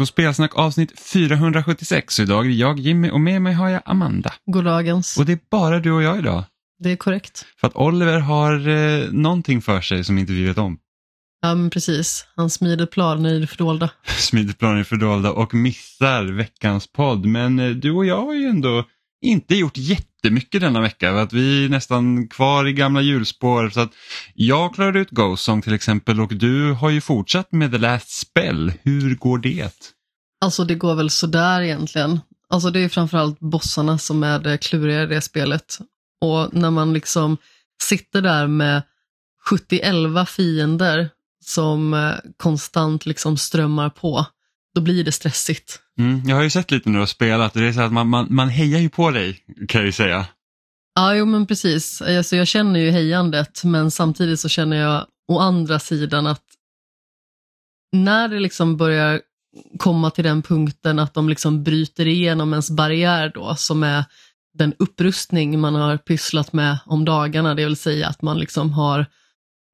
På Spelsnack avsnitt 476 och idag är det jag Jimmy och med mig har jag Amanda. Goddagens. Och det är bara du och jag idag. Det är korrekt. För att Oliver har eh, någonting för sig som inte vi vet om. Ja, men precis. Han smider planer i det fördolda. Smider planer fördolda och missar veckans podd. Men eh, du och jag har ju ändå inte gjort jättemycket denna vecka. För att vi är nästan kvar i gamla hjulspår. Så att jag klarade ut Ghost Song till exempel och du har ju fortsatt med The Last Spell. Hur går det? Alltså det går väl sådär egentligen. Alltså det är framförallt bossarna som är det kluriga i det spelet. Och när man liksom sitter där med 70 fiender som eh, konstant liksom strömmar på, då blir det stressigt. Mm, jag har ju sett lite när du har spelat och det är så att man, man, man hejar ju på dig kan jag ju säga. Ja, jo men precis. Alltså, jag känner ju hejandet, men samtidigt så känner jag å andra sidan att när det liksom börjar komma till den punkten att de liksom bryter igenom ens barriär då, som är den upprustning man har pysslat med om dagarna, det vill säga att man liksom har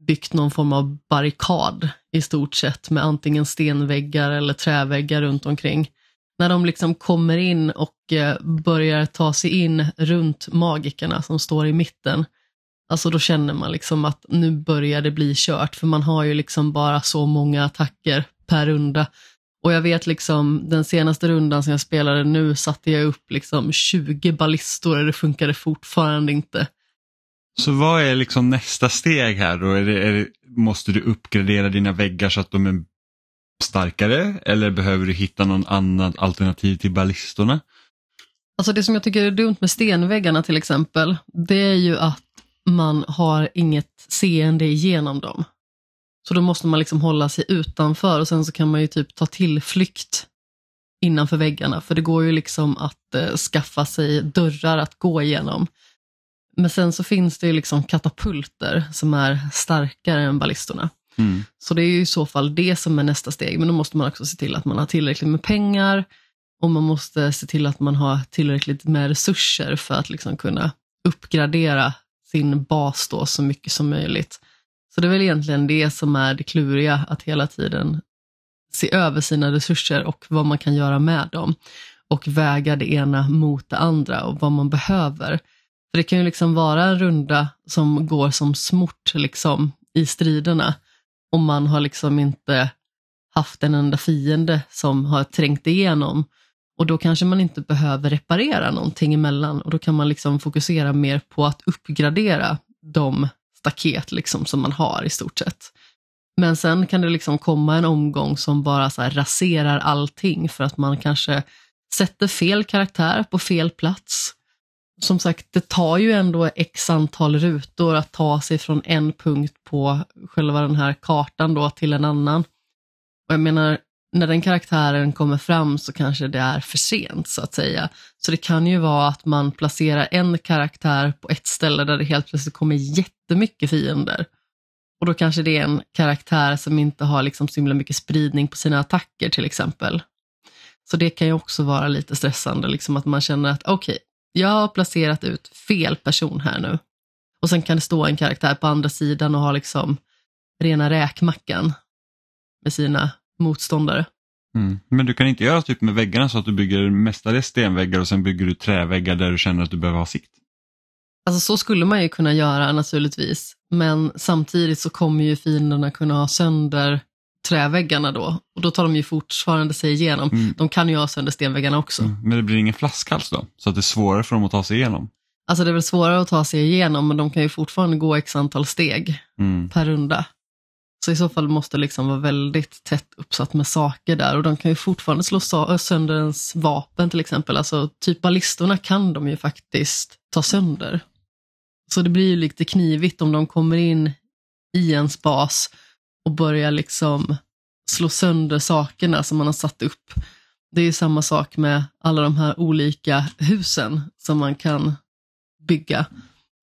byggt någon form av barrikad i stort sett med antingen stenväggar eller träväggar runt omkring. När de liksom kommer in och eh, börjar ta sig in runt magikerna som står i mitten, alltså då känner man liksom att nu börjar det bli kört, för man har ju liksom bara så många attacker per runda. Och jag vet liksom, den senaste rundan som jag spelade nu satte jag upp liksom 20 ballistor och det funkade fortfarande inte. Så vad är liksom nästa steg här då? Är det, är det, måste du uppgradera dina väggar så att de är starkare eller behöver du hitta någon annan alternativ till ballistorna? Alltså det som jag tycker är dumt med stenväggarna till exempel, det är ju att man har inget seende igenom dem. Så då måste man liksom hålla sig utanför och sen så kan man ju typ ta tillflykt innanför väggarna, för det går ju liksom att eh, skaffa sig dörrar att gå igenom. Men sen så finns det ju liksom katapulter som är starkare än ballistorna. Mm. Så det är ju i så fall det som är nästa steg, men då måste man också se till att man har tillräckligt med pengar och man måste se till att man har tillräckligt med resurser för att liksom kunna uppgradera sin bas då så mycket som möjligt. Så det är väl egentligen det som är det kluriga, att hela tiden se över sina resurser och vad man kan göra med dem och väga det ena mot det andra och vad man behöver. För det kan ju liksom vara en runda som går som smort liksom i striderna om man har liksom inte haft en enda fiende som har trängt igenom. Och då kanske man inte behöver reparera någonting emellan och då kan man liksom fokusera mer på att uppgradera de staket liksom som man har i stort sett. Men sen kan det liksom komma en omgång som bara så raserar allting för att man kanske sätter fel karaktär på fel plats. Som sagt, det tar ju ändå x antal rutor att ta sig från en punkt på själva den här kartan då till en annan. Och jag menar, när den karaktären kommer fram så kanske det är för sent så att säga. Så det kan ju vara att man placerar en karaktär på ett ställe där det helt plötsligt kommer jättemycket fiender. Och då kanske det är en karaktär som inte har liksom så himla mycket spridning på sina attacker till exempel. Så det kan ju också vara lite stressande, liksom att man känner att okej, okay, jag har placerat ut fel person här nu. Och sen kan det stå en karaktär på andra sidan och ha liksom rena räkmackan med sina motståndare. Mm. Men du kan inte göra typ med väggarna så att du bygger mestadels stenväggar och sen bygger du träväggar där du känner att du behöver ha sikt? Alltså så skulle man ju kunna göra naturligtvis, men samtidigt så kommer ju fienderna kunna ha sönder träväggarna då och då tar de ju fortfarande sig igenom. Mm. De kan ju ha sönder stenväggarna också. Mm. Men det blir ingen flaskhals då? Så att det är svårare för dem att ta sig igenom? Alltså det är väl svårare att ta sig igenom men de kan ju fortfarande gå x antal steg mm. per runda. Så i så fall måste det liksom vara väldigt tätt uppsatt med saker där och de kan ju fortfarande slå sönder ens vapen till exempel. Alltså typ ballistorna kan de ju faktiskt ta sönder. Så det blir ju lite knivigt om de kommer in i ens bas och börja liksom slå sönder sakerna som man har satt upp. Det är samma sak med alla de här olika husen som man kan bygga,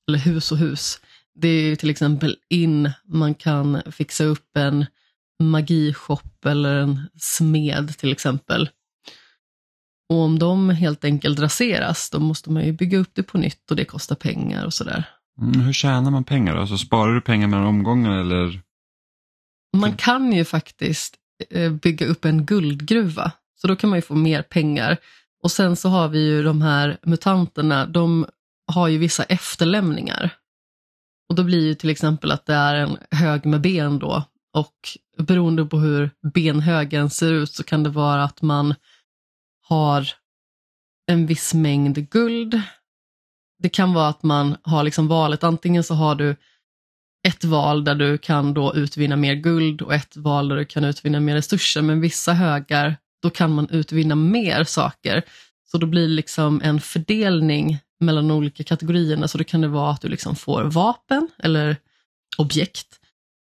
eller hus och hus. Det är ju till exempel in, man kan fixa upp en magishop eller en smed till exempel. Och om de helt enkelt raseras, då måste man ju bygga upp det på nytt och det kostar pengar och sådär. Mm, hur tjänar man pengar då? Alltså, sparar du pengar mellan omgångar eller? Man kan ju faktiskt eh, bygga upp en guldgruva. Så då kan man ju få mer pengar. Och sen så har vi ju de här mutanterna, de har ju vissa efterlämningar. Och då blir ju till exempel att det är en hög med ben då. Och beroende på hur benhögen ser ut så kan det vara att man har en viss mängd guld. Det kan vara att man har liksom valet, antingen så har du ett val där du kan då utvinna mer guld och ett val där du kan utvinna mer resurser, men vissa högar, då kan man utvinna mer saker. Så då blir det liksom en fördelning mellan de olika kategorierna, så då kan det vara att du liksom får vapen eller objekt.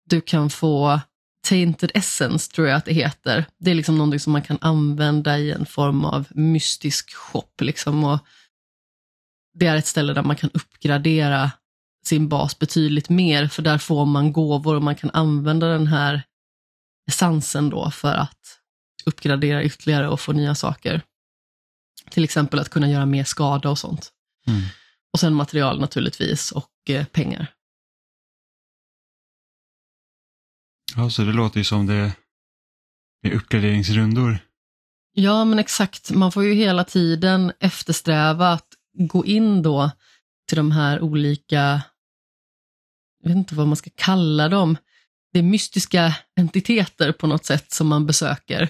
Du kan få Tainted Essence, tror jag att det heter. Det är liksom någonting som man kan använda i en form av mystisk shop. Liksom, och det är ett ställe där man kan uppgradera sin bas betydligt mer, för där får man gåvor och man kan använda den här essensen då för att uppgradera ytterligare och få nya saker. Till exempel att kunna göra mer skada och sånt. Mm. Och sen material naturligtvis och eh, pengar. Ja, så det låter ju som det är uppgraderingsrundor. Ja, men exakt. Man får ju hela tiden eftersträva att gå in då till de här olika, jag vet inte vad man ska kalla dem, det är mystiska entiteter på något sätt som man besöker.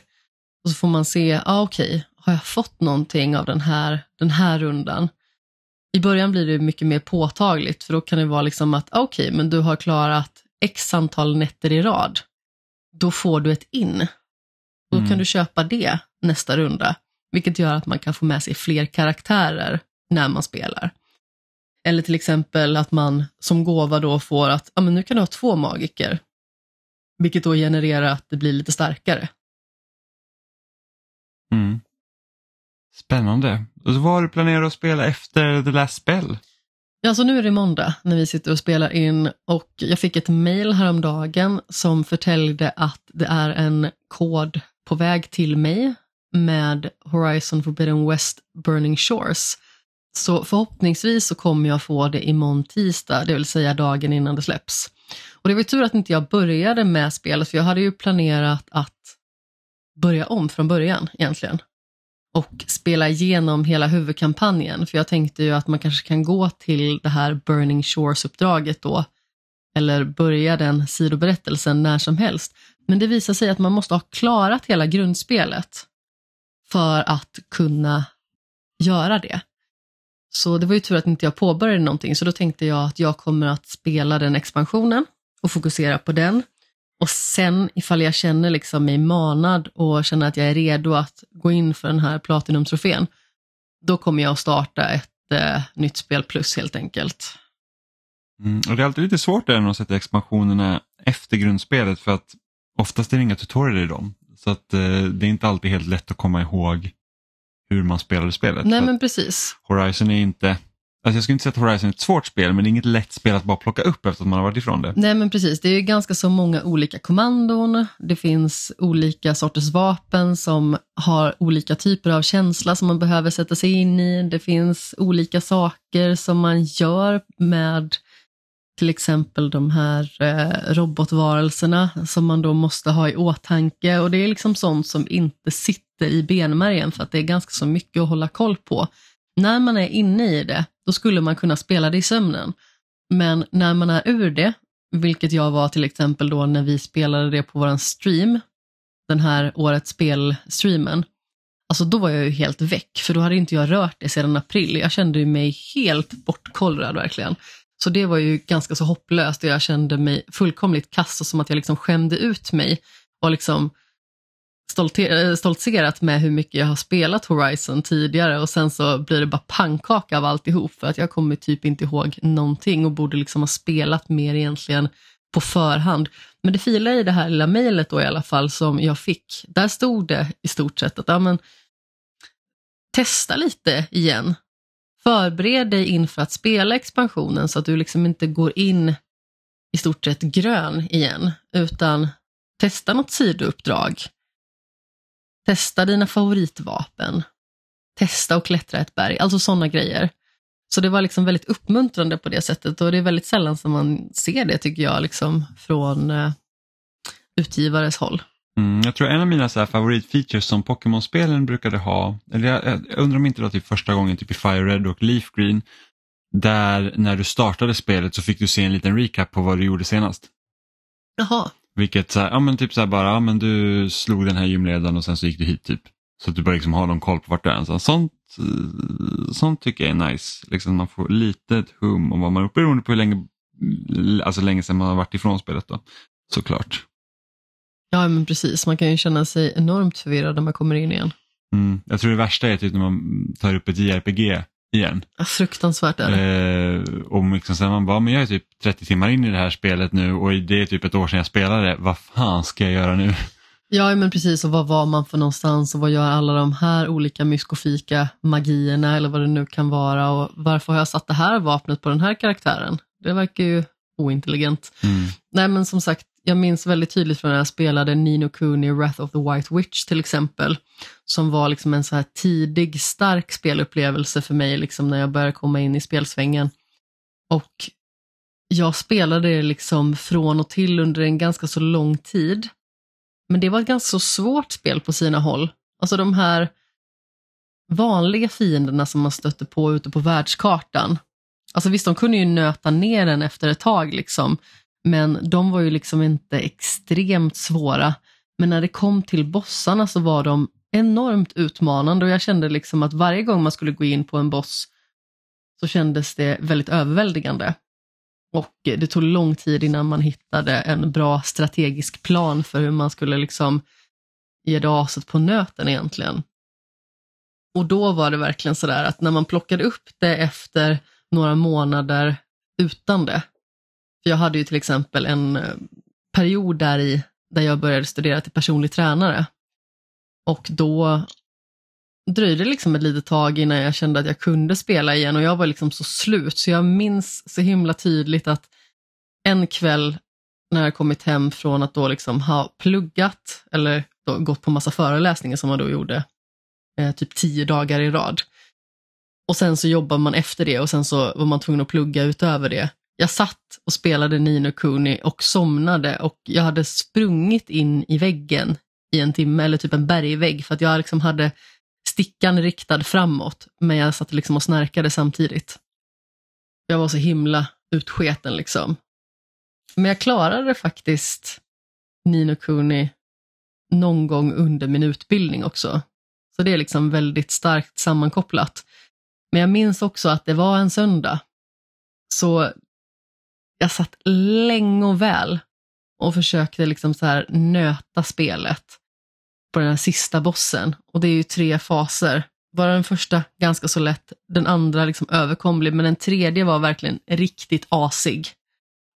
Och så får man se, ah, okej, okay, har jag fått någonting av den här, den här rundan? I början blir det mycket mer påtagligt, för då kan det vara liksom att, ah, okej, okay, men du har klarat x antal nätter i rad. Då får du ett in. Då mm. kan du köpa det nästa runda, vilket gör att man kan få med sig fler karaktärer när man spelar. Eller till exempel att man som gåva då får att, ja men nu kan du ha två magiker. Vilket då genererar att det blir lite starkare. Mm. Spännande. Och så vad har du planerat att spela efter The Last Spell? Ja, så nu är det måndag när vi sitter och spelar in och jag fick ett mail häromdagen som förtällde att det är en kod på väg till mig med Horizon Forbidden West Burning Shores. Så förhoppningsvis så kommer jag få det imorgon tisdag, det vill säga dagen innan det släpps. Och det var tur att inte jag började med spelet, för jag hade ju planerat att börja om från början egentligen. Och spela igenom hela huvudkampanjen, för jag tänkte ju att man kanske kan gå till det här Burning Shores-uppdraget då, eller börja den sidoberättelsen när som helst. Men det visar sig att man måste ha klarat hela grundspelet för att kunna göra det. Så det var ju tur att inte jag påbörjade någonting, så då tänkte jag att jag kommer att spela den expansionen och fokusera på den. Och sen ifall jag känner liksom mig manad och känner att jag är redo att gå in för den här Platinum-trofén, då kommer jag att starta ett eh, nytt spel plus helt enkelt. Mm, och Det är alltid lite svårt där att sätta expansionerna efter grundspelet för att oftast är det inga tutorialer i dem. Så att eh, det är inte alltid helt lätt att komma ihåg hur man spelar spelet. Nej men precis. Horizon är inte, alltså jag skulle inte säga att Horizon är ett svårt spel men det är inget lätt spel att bara plocka upp efter att man har varit ifrån det. Nej men precis, det är ju ganska så många olika kommandon, det finns olika sorters vapen som har olika typer av känsla som man behöver sätta sig in i. Det finns olika saker som man gör med till exempel de här eh, robotvarelserna som man då måste ha i åtanke och det är liksom sånt som inte sitter i benmärgen för att det är ganska så mycket att hålla koll på. När man är inne i det, då skulle man kunna spela det i sömnen. Men när man är ur det, vilket jag var till exempel då när vi spelade det på våran stream, den här årets spelstreamen, alltså då var jag ju helt väck, för då hade inte jag rört det sedan april. Jag kände mig helt bortkollrad verkligen. Så det var ju ganska så hopplöst och jag kände mig fullkomligt kass och som att jag liksom skämde ut mig och liksom Eh, stoltserat med hur mycket jag har spelat Horizon tidigare och sen så blir det bara pannkaka av alltihop för att jag kommer typ inte ihåg någonting och borde liksom ha spelat mer egentligen på förhand. Men det fila i det här lilla mejlet då i alla fall som jag fick, där stod det i stort sett att ja, men, testa lite igen förbered dig inför att spela expansionen så att du liksom inte går in i stort sett grön igen, utan testa något sidouppdrag. Testa dina favoritvapen. Testa och klättra ett berg, alltså sådana grejer. Så det var liksom väldigt uppmuntrande på det sättet och det är väldigt sällan som man ser det tycker jag liksom från uh, utgivares håll. Mm, jag tror en av mina så favoritfeatures som Pokémon-spelen brukade ha, eller jag, jag undrar om inte det var typ första gången typ i Fire Red och Leaf Green, där när du startade spelet så fick du se en liten recap på vad du gjorde senast. Jaha, Vilket så här, ja men typ så här bara, ja men du slog den här gymledaren och sen så gick du hit typ. Så att du bara liksom har någon koll på vart du är. Så sånt, eh, sånt tycker jag är nice. Liksom man får lite ett hum om vad man är beroende på hur länge, alltså länge sedan man har varit ifrån spelet då. Såklart. ja men precis. Man kan ju känna sig enormt förvirrad när man kommer in igen. Mm. Jag tror det värsta är typ när man tar upp ett JRPG igen. Ja, Fruktansvärt är det. Eh, och liksom sen man bara, men jag är typ 30 timmar in i det här spelet nu och det är typ ett år sedan jag spelade. Vad fan ska jag göra nu? Ja, men precis. Och vad var man för någonstans och vad gör alla de här olika myskofika magierna eller vad det nu kan vara och varför har jag satt det här vapnet på den här karaktären? Det verkar ju ointelligent. Mm. Nej, men som sagt, jag minns väldigt tydligt från när jag spelade Nino Kuni Wrath of the White Witch till exempel, som var liksom en så här tidig, stark spelupplevelse för mig liksom när jag började komma in i spelsvängen. Och jag spelade det liksom från och till under en ganska så lång tid. Men det var ett ganska så svårt spel på sina håll. Alltså de här vanliga fienderna som man stötte på ute på världskartan. Alltså visst, de kunde ju nöta ner den efter ett tag liksom, men de var ju liksom inte extremt svåra. Men när det kom till bossarna så var de enormt utmanande och jag kände liksom att varje gång man skulle gå in på en boss så kändes det väldigt överväldigande. Och det tog lång tid innan man hittade en bra strategisk plan för hur man skulle liksom ge det aset på nöten egentligen. Och då var det verkligen sådär att när man plockade upp det efter några månader utan det, för jag hade ju till exempel en eh, period där i där jag började studera till personlig tränare. Och då dröjde det liksom ett litet tag innan jag kände att jag kunde spela igen och jag var liksom så slut så jag minns så himla tydligt att en kväll när jag kommit hem från att då liksom ha pluggat eller då gått på massa föreläsningar som man då gjorde eh, typ tio dagar i rad. Och sen så jobbar man efter det och sen så var man tvungen att plugga utöver det. Jag satt och spelade Nino Cooney och somnade och jag hade sprungit in i väggen i en timme, eller typ en bergvägg, för att jag liksom hade stickan riktad framåt, men jag satt liksom och snarkade samtidigt. Jag var så himla utsketen liksom. Men jag klarade faktiskt Nino Cooney någon gång under min utbildning också. Så det är liksom väldigt starkt sammankopplat. Men jag minns också att det var en söndag. Så jag satt länge och väl och försökte liksom så här nöta spelet på den här sista bossen. Och det är ju tre faser. Bara den första ganska så lätt, den andra liksom överkomlig, men den tredje var verkligen riktigt asig.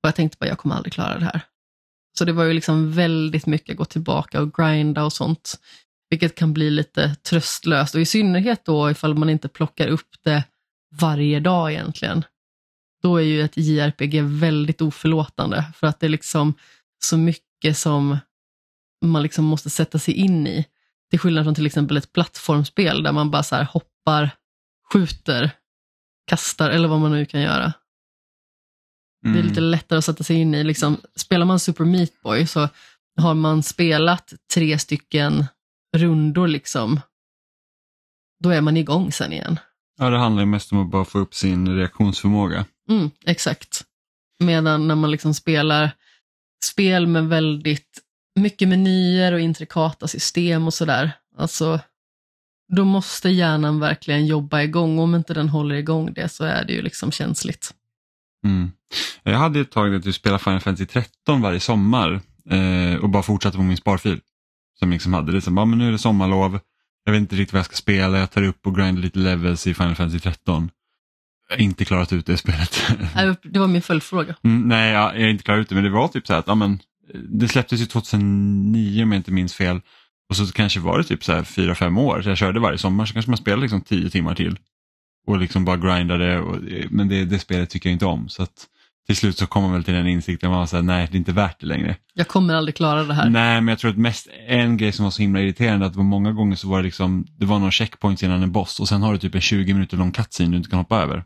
Och jag tänkte bara, jag kommer aldrig klara det här. Så det var ju liksom väldigt mycket gå tillbaka och grinda och sånt, vilket kan bli lite tröstlöst. Och i synnerhet då ifall man inte plockar upp det varje dag egentligen. Då är ju ett JRPG väldigt oförlåtande, för att det är liksom så mycket som man liksom måste sätta sig in i. Till skillnad från till exempel ett plattformsspel där man bara så hoppar, skjuter, kastar eller vad man nu kan göra. Det är Mm. lite lättare att sätta sig in i. Liksom, spelar man Super Meat Boy så har man spelat tre stycken rundor, liksom, då är man igång sen igen. Ja, det handlar ju mest om att bara få upp sin reaktionsförmåga. Mm, exakt. Medan när man liksom spelar spel med väldigt mycket menyer och intrikata system och sådär, alltså då måste hjärnan verkligen jobba igång. Om inte den håller igång det så är det ju liksom känsligt. Mm. Jag hade ett tag att typ du spelade Final Fantasy 13 varje sommar eh, och bara fortsatte på min sparfil. Som liksom hade det som, ja, men nu är det sommarlov, jag vet inte riktigt vad jag ska spela, jag tar upp och grindar lite levels i Final Fantasy 13. Jag har inte klarat ut det spelet. Det var min följdfråga. Mm, nej, jag jag har inte klarat ut det, men det var typ så här att ja, men, det släpptes ju 2009 om jag inte minns fel. Och så kanske var det typ så här 4-5 år, så jag körde varje sommar, så kanske man spelade liksom 10 timmar till. Och liksom bara grindade, och, men det, det spelet tycker jag inte om. Så att till slut så kommer man väl till den insikten, man var så här, nej det är inte värt det längre. Jag kommer aldrig klara det här. Nej, men jag tror att mest en grej som var så himla irriterande, att det var många gånger så var det liksom, det var någon checkpoints innan en boss och sen har du typ en 20 minuter lång cutscene du inte kan hoppa över.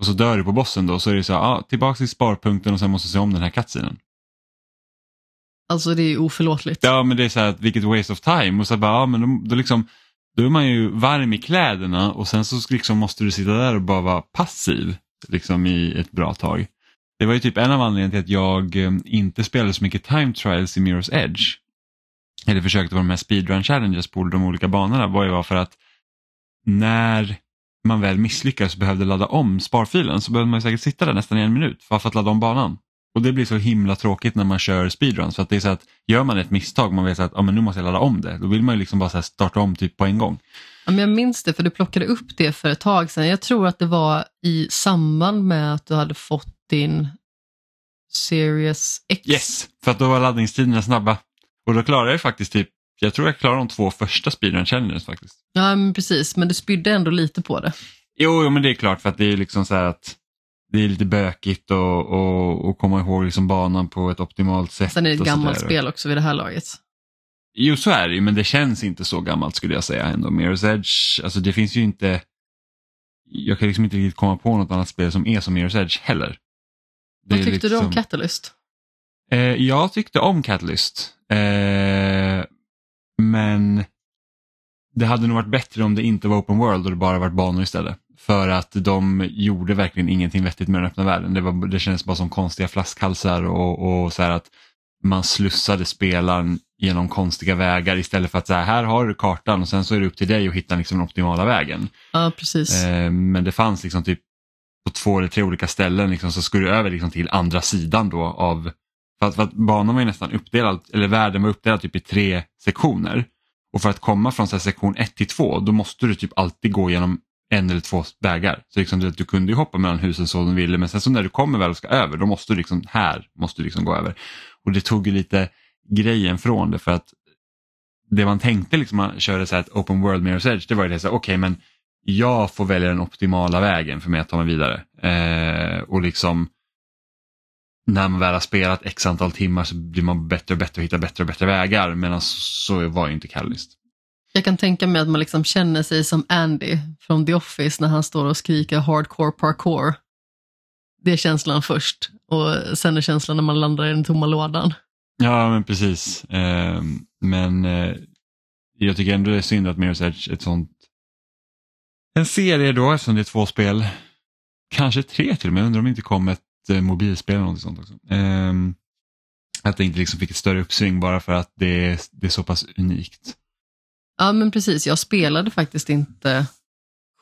Och så dör du på bossen då, så är det så här, ah, tillbaka till sparpunkten och sen måste du se om den här cutscenen. Alltså det är oförlåtligt. Ja men det är så här, vilket waste of time och så bara, ja men då, då liksom då är man ju varm i kläderna och sen så liksom måste du sitta där och bara vara passiv liksom i ett bra tag. Det var ju typ en av anledningarna till att jag eh, inte spelade så mycket time trials i Mirror's Edge. Eller försökte vara med speedrun challenges på de olika banorna var ju för att när man väl misslyckades och behövde ladda om sparfilen så behövde man säkert sitta där nästan i en minut för att ladda om banan. Och det blir så himla tråkigt när man kör speedruns för att det är så att gör man ett misstag man vet att ah, men nu måste jag ladda om det, då vill man ju liksom bara starta om typ på en gång. Ja, men jag minns det för du plockade upp det för ett tag sedan. Jag tror att det var i samband med att du hade fått din Series X. Yes, för att då var laddningstiderna snabba. Och då klarade jag faktiskt typ, jag tror jag klarade de två första speedrun challenges faktiskt. Ja, men precis, men du spydde ändå lite på det. Jo, jo men det är klart för att det är liksom så här att det är lite bökigt och, och, och komma ihåg liksom banan på ett optimalt sätt. Sen är det ett gammalt spel också vid det här laget. Jo, så är det ju, men det känns inte så gammalt skulle jag säga ändå. Mirror's Edge, alltså det finns ju inte, jag kan liksom inte riktigt komma på något annat spel som är som Mirror's Edge heller. Det Vad tyckte du om liksom- Catalyst? Eh, jag tyckte om Catalyst. Eh, men det hade nog varit bättre om det inte var open world och det bara varit banor istället. För att de gjorde verkligen ingenting vettigt med den öppna världen. Det, var, det kändes bara som konstiga flaskhalsar och, och så här att man slussade spelaren genom konstiga vägar istället för att så här, här har du kartan och sen så är det upp till dig att hitta liksom den optimala vägen. Ja, precis. Eh, men det fanns liksom typ på två eller tre olika ställen liksom, så skulle du över liksom till andra sidan då av, för att, för att banan var ju nästan uppdelad, eller världen var uppdelad typ i tre sektioner. Och för att komma från så här, sektion 1 till 2 då måste du typ alltid gå genom en eller två vägar. Så liksom, du, du kunde ju hoppa mellan husen så du ville men sen så när du kommer väl och ska över då måste du liksom, här måste du liksom gå över. Och det tog ju lite grejen från det för att det man tänkte liksom man körde så här ett open world Mirror's Edge det var ju det så okej okej men jag får välja den optimala vägen för mig att ta mig vidare. Eh, och liksom när man väl har spelat x antal timmar så blir man bättre och bättre och hittar bättre och bättre vägar medan så var ju inte Catalyst. Jag kan tänka mig att man liksom känner sig som Andy från The Office när han står och skriker hardcore parkour. Det är känslan först och sen är känslan när man landar i den tomma lådan. Ja men precis. Eh, men eh, jag tycker ändå det är synd att Mirror's Edge är ett sånt en serie då eftersom det är två spel. Kanske tre till och med, undrar om det inte kom ett mobilspel eller något sånt också. Eh, att det inte liksom fick ett större uppsving bara för att det är, det är så pass unikt. Ja men precis, jag spelade faktiskt inte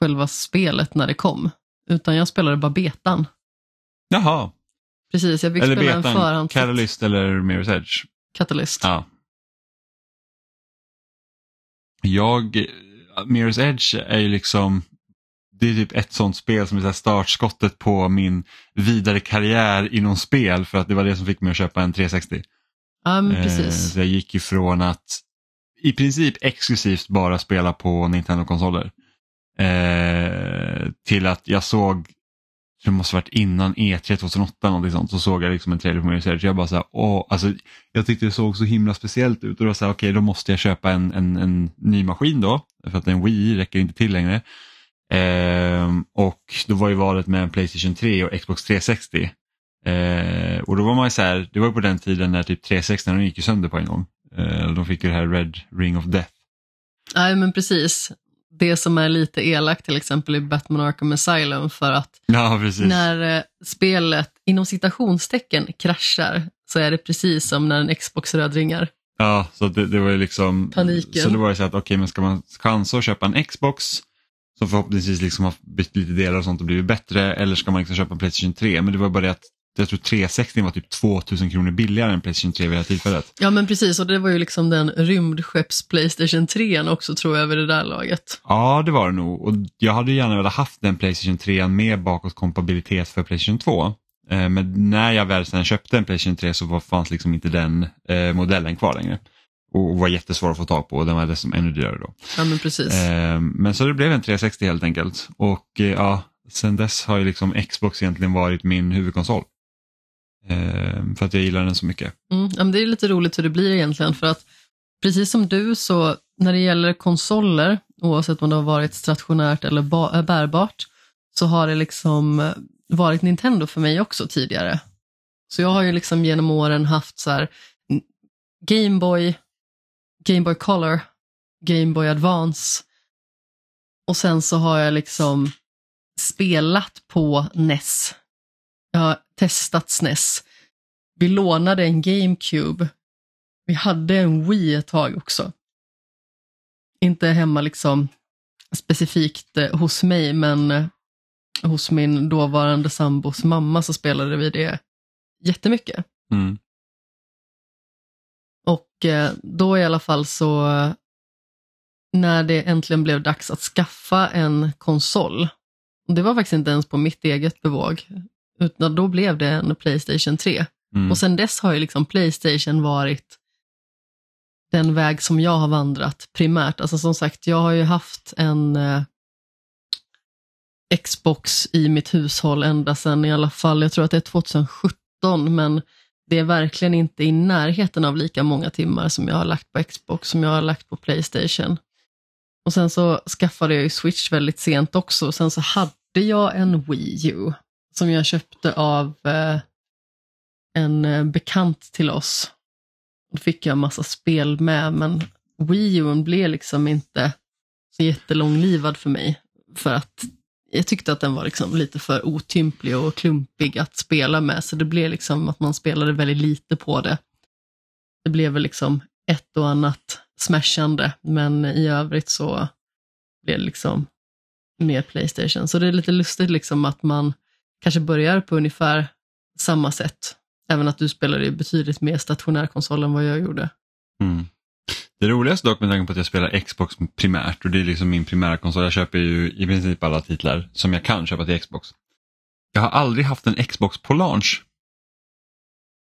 själva spelet när det kom, utan jag spelade bara betan. Jaha, Precis, jag fick eller spela en betan, förhands... Catalyst eller Mirror's Edge. Catalyst. Ja. Jag, Mirror's Edge är ju liksom, det är typ ett sånt spel som är startskottet på min vidare karriär inom spel för att det var det som fick mig att köpa en 360. Ja, Eh, precis. så jag gick ifrån att i princip exklusivt bara spela på Nintendo-konsoler eh, till att jag såg, det måste varit innan E3 2008 någonting sånt, så såg jag liksom en trailer på Mirror's Edge. Jag bara så här, åh, alltså, jag tyckte det såg så himla speciellt ut och då var så här, okej då måste jag köpa en, en, en ny maskin då, för att en Wii räcker inte till längre. Ehm, och då var ju valet med en Playstation 3 och Xbox 360. Eh, och då var man ju så här, det var på den tiden när typ 360 de gick ju sönder på en gång. Eh, de fick ju det här Red Ring of Death. Nej, men precis. Det som är lite elakt till exempel i Batman Arkham Asylum för att Ja, när eh, spelet inom citationstecken kraschar så är det precis som när en Xbox rödringar. Ja, så det, det var ju liksom Paniken. Så det var ju så att okej, men ska man chansa att köpa en Xbox som förhoppningsvis liksom har bytt lite delar och sånt och blivit bättre eller ska man liksom köpa en Playstation 3? Men det var bara det att jag tror 360 var typ 2000 kronor billigare än Playstation 3 vid det här tillfället. Ja men precis, och det var ju liksom den rymdskepps Playstation 3 också tror jag vid det där laget. Ja, det var det nog. Och jag hade gärna velat haft den Playstation 3 med bakåtkompatibilitet för Playstation 2. Eh, Men när jag väl sen köpte en Playstation 3 så fanns liksom inte den eh, modellen kvar längre. Och var jättesvår att få tag på och den var dessutom ännu dyrare då. Ja men precis. Eh, Men så det blev en 360 helt enkelt. Och eh, ja, sen dess har ju liksom Xbox egentligen varit min huvudkonsol. Eh, För att jag gillar den så mycket. Mm, ja, men det är lite roligt hur det blir egentligen för att precis som du så när det gäller konsoler, oavsett om det har varit stationärt eller äh, bärbart, så har det liksom eh, varit Nintendo för mig också tidigare. Så jag har ju liksom genom åren haft så här, n- Game Boy, Color, Game Boy Advance och sen så har jag liksom spelat på NES. Jag har testat SNES. Vi lånade en GameCube. Vi hade en Wii ett tag också. Inte hemma liksom specifikt eh, hos mig, men eh, hos min dåvarande sambos mamma så spelade vi det jättemycket. Mm. Eh, då i alla fall så, när det äntligen blev dags att skaffa en konsol, och det var faktiskt inte ens på mitt eget bevåg, utan då blev det en Playstation 3. Mm. Och sen dess har ju liksom Playstation varit den väg som jag har vandrat primärt. Alltså som sagt, jag har ju haft en eh, Xbox i mitt hushåll ända sedan i alla fall, jag tror att det är 2017, men det är verkligen inte i närheten av lika många timmar som jag har lagt på Xbox som jag har lagt på Playstation. Och sen så skaffade jag ju Switch väldigt sent också, och sen så hade jag en Wii U som jag köpte av eh, en eh, bekant till oss. Då fick jag en massa spel med, men Wii U blev liksom inte så jättelånglivad för mig. För att jag tyckte att den var liksom lite för otymplig och klumpig att spela med, så det blev liksom att man spelade väldigt lite på det. Det blev väl liksom ett och annat smashande, men i övrigt så blev det liksom mer Playstation. Så det är lite lustigt liksom att man kanske börjar på ungefär samma sätt. Även att du spelade betydligt mer stationär konsol än vad jag gjorde. Mm. Det roligaste dock med tanke på att jag spelar Xbox primärt och det är liksom min primära konsol. Jag köper ju i princip alla titlar som jag kan köpa till Xbox. Jag har aldrig haft en Xbox på launch.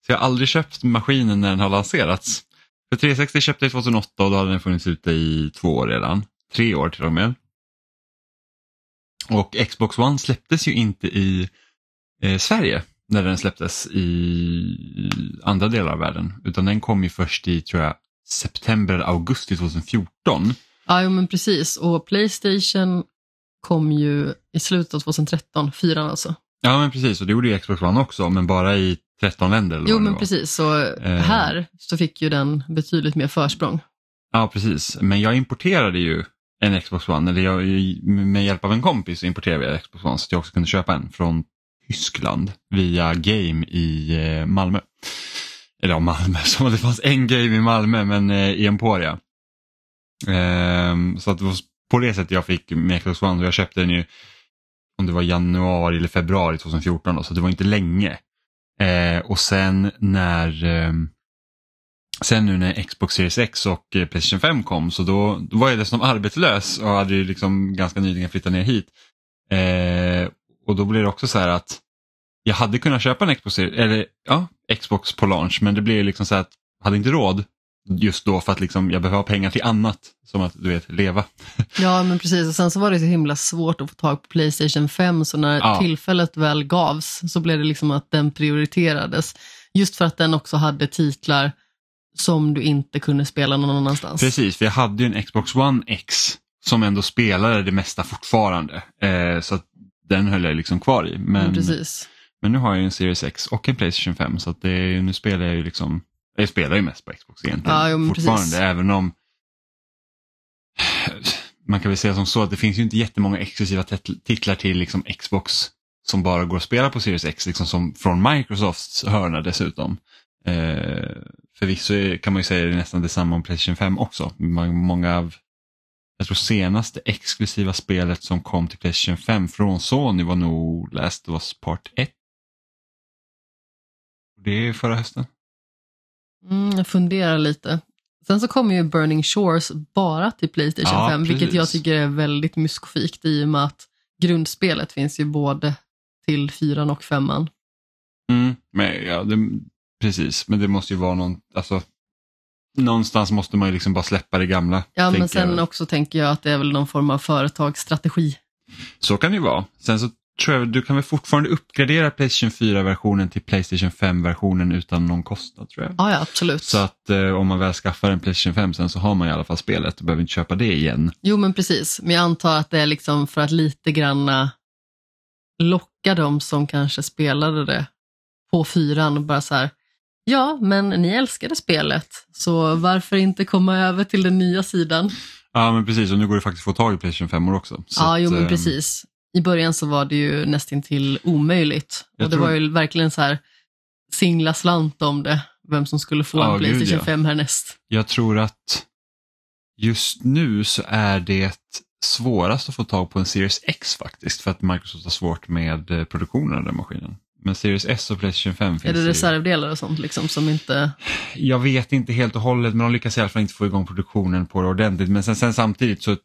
Så jag har aldrig köpt maskinen när den har lanserats. För 360 köpte jag 2008 och då hade den funnits ute i två år redan. Tre år till och med. Och Xbox One släpptes ju inte i eh, Sverige när den släpptes i andra delar av världen. Utan den kom ju först i, tror jag, september, augusti 2014. Ja, jo, men precis. Och Playstation kom ju i slutet av 2013, fyran alltså. Ja, men precis. Och det gjorde ju Xbox One också, men bara i 13 länder. Eller Jo, men var. precis. Så Eh. här så fick ju den betydligt mer försprång. Ja, precis. Men jag importerade ju en Xbox One, eller jag, med hjälp av en kompis importerade jag Xbox One så att jag också kunde köpa en från Tyskland via Game i eh, Malmö. Eller ja, Malmö, som det fanns en Game i Malmö men eh, i Emporia. Eh, så att det var på det sättet jag fick med Xbox One och jag köpte den ju om det var januari eller februari 2014 då, så det var inte länge. Eh, och sen när ehm, Sen nu när Xbox Series X och eh, Playstation 5 kom så då, då var jag dessutom arbetslös och hade ju liksom ganska nyligen flyttat ner hit. Eh, och då blev det också så här att jag hade kunnat köpa en Xbox, eller, ja, Xbox på launch men det blev liksom så att jag hade inte råd just då för att liksom, jag behöver ha pengar till annat som att du vet leva. Ja, men precis. Och sen så var det så himla svårt att få tag på Playstation 5, så när Ja. tillfället väl gavs så blev det liksom att den prioriterades. Just för att den också hade titlar som du inte kunde spela någon annanstans. Precis, för jag hade ju en Xbox One X som ändå spelade det mesta fortfarande. Eh, så att den höll jag liksom kvar i. Men, precis. Men nu har jag ju en Series X och en Playstation 5 så att det, är- nu spelar jag ju liksom, jag spelar ju mest på Xbox egentligen Ja, jo, fortfarande precis. även om man kan väl säga som så att det finns ju inte jättemånga exklusiva tit- titlar till liksom Xbox som bara går att spela på Series X, liksom som från Microsofts hörna dessutom. Eh, förvisso kan man ju säga det är nästan detsamma om Playstation 5 också. Må- Många av, jag tror senaste exklusiva spelet som kom till Playstation 5 från Sony var nog Last of Us Part 1. Det förra hösten. Mm, jag funderar lite. Sen så kommer ju Burning Shores bara till Playstation Ja, 5, vilket jag precis. tycker är väldigt myskofikt i och med att grundspelet finns ju både till fyran och femman. Mm, men, ja, det, precis, men det måste ju vara någon, alltså, någonstans måste man ju liksom bara släppa det gamla. Ja, men jag sen väl. också tänker jag att det är väl någon form av företagsstrategi. Så kan det ju vara. Sen så tror jag du kan väl fortfarande uppgradera Playstation 4-versionen till Playstation 5-versionen utan någon kostnad tror jag. Ja, ja, absolut. Så att eh, om man väl skaffar en Playstation 5 sen så har man i alla fall spelet och behöver inte köpa det igen. Jo, men precis. Men jag antar att det är liksom för att lite granna locka dem som kanske spelade det på fyran och bara så här, Ja, men ni älskade spelet, så varför inte komma över till den nya sidan? Ja, men precis. Och nu går det faktiskt att få tag i Playstation 5 också. Så ja, jo att, men eh, precis. I början så var det ju nästintill omöjligt. Jag och det tror- var ju verkligen så här singla slant om det, vem som skulle få Ja, en gud, Playstation ja. 5 härnäst. Jag tror att just nu så är det svårast att få tag på en Series X faktiskt för att Microsoft har svårt med eh, produktionen av den maskinen. Men Series S och Playstation 5 Är finns det ju- reservdelar och sånt liksom som inte... Jag vet inte helt och hållet men de lyckas i alla fall inte få igång produktionen på det ordentligt. Men sen, sen samtidigt så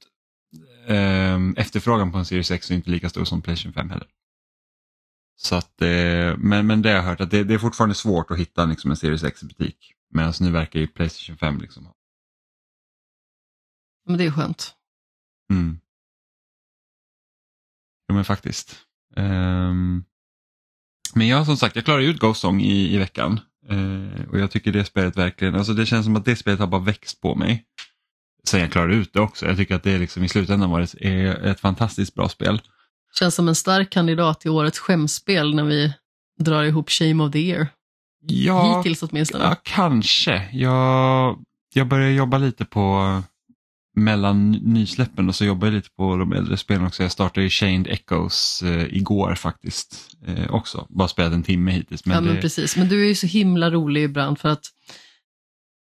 ehm, efterfrågan på en Series X är inte lika stor som Playstation 5 heller. Så att, eh, men, men det har jag hört att det, det är fortfarande svårt att hitta liksom, en Series X i butik. Medan nu verkar ju Playstation 5 liksom ha- Men det är skönt. Mm. Jo men faktiskt. Ehm, men jag som sagt, jag klarade ut Ghost Song i, i veckan. Eh, och jag tycker det spelet verkligen, alltså det känns som att det spelet har bara växt på mig. Sen jag klarade ut det också. Jag tycker att det är liksom i slutändan var ett, är ett fantastiskt bra spel. Känns som en stark kandidat till årets skämspel när vi drar ihop Shame of the Year. Ja, Hittills åtminstone. ja kanske. Jag, jag börjar jobba lite på mellan nysläppen och så jobbar jag lite på de äldre spelen också. Jag startade i Chained Echoes eh, igår faktiskt eh, också. Bara spelat en timme hittills. Men ja, men det, precis. Men du är ju så himla rolig ibland för att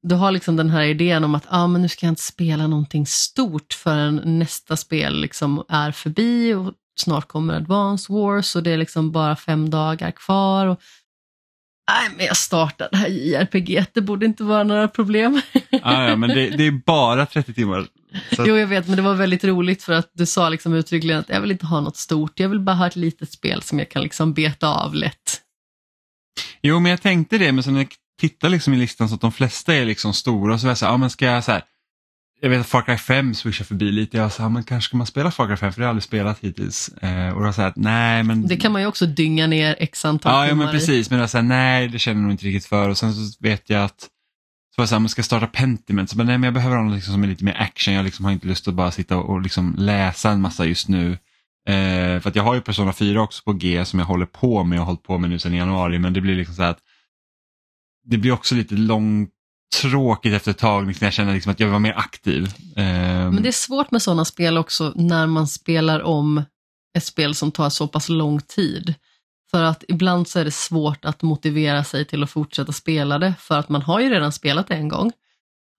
du har liksom den här idén om att ah, men nu ska jag inte spela någonting stort förrän nästa spel liksom är förbi och snart kommer Advance Wars och det är liksom bara fem dagar kvar. Och... Nej, men jag startar det här JRPG, det borde inte vara några problem. ja, ja, men det, det är bara 30 timmar. Så Jo, jag vet, men det var väldigt roligt för att du sa liksom uttryckligen att jag vill inte ha något stort, jag vill bara ha ett litet spel som jag kan liksom beta av lätt. jo, men jag tänkte det, men sen när jag tittar liksom i listan så att de flesta är liksom stora och så var jag så här, ja men ska jag så här, jag vet att Far Cry 5 swishar förbi lite, jag sa, ja, men kanske ska man spela Far Cry 5 för det har jag aldrig spelat hittills. Eh, och då sa nej men Det kan man ju också dynga ner x antal Ja, ja timmar men i. precis, men jag sa nej det känner jag nog inte riktigt för och sen så vet jag att så var jag så här, man ska starta Pentiment, så bara, nej men jag behöver ha något liksom som är lite mer action, jag liksom har inte lust att bara sitta och, liksom läsa en massa just nu. Eh, för att jag har ju Persona 4 också på G som jag håller på med och har hållit på med nu sedan januari men det blir liksom så här att det blir också lite långtråkigt efter ett tag liksom, jag känner liksom att jag vill vara mer aktiv. Eh, Men det är svårt med sådana spel också när man spelar om ett spel som tar så pass lång tid. För att ibland så är det svårt att motivera sig till att fortsätta spela det för att man har ju redan spelat det en gång.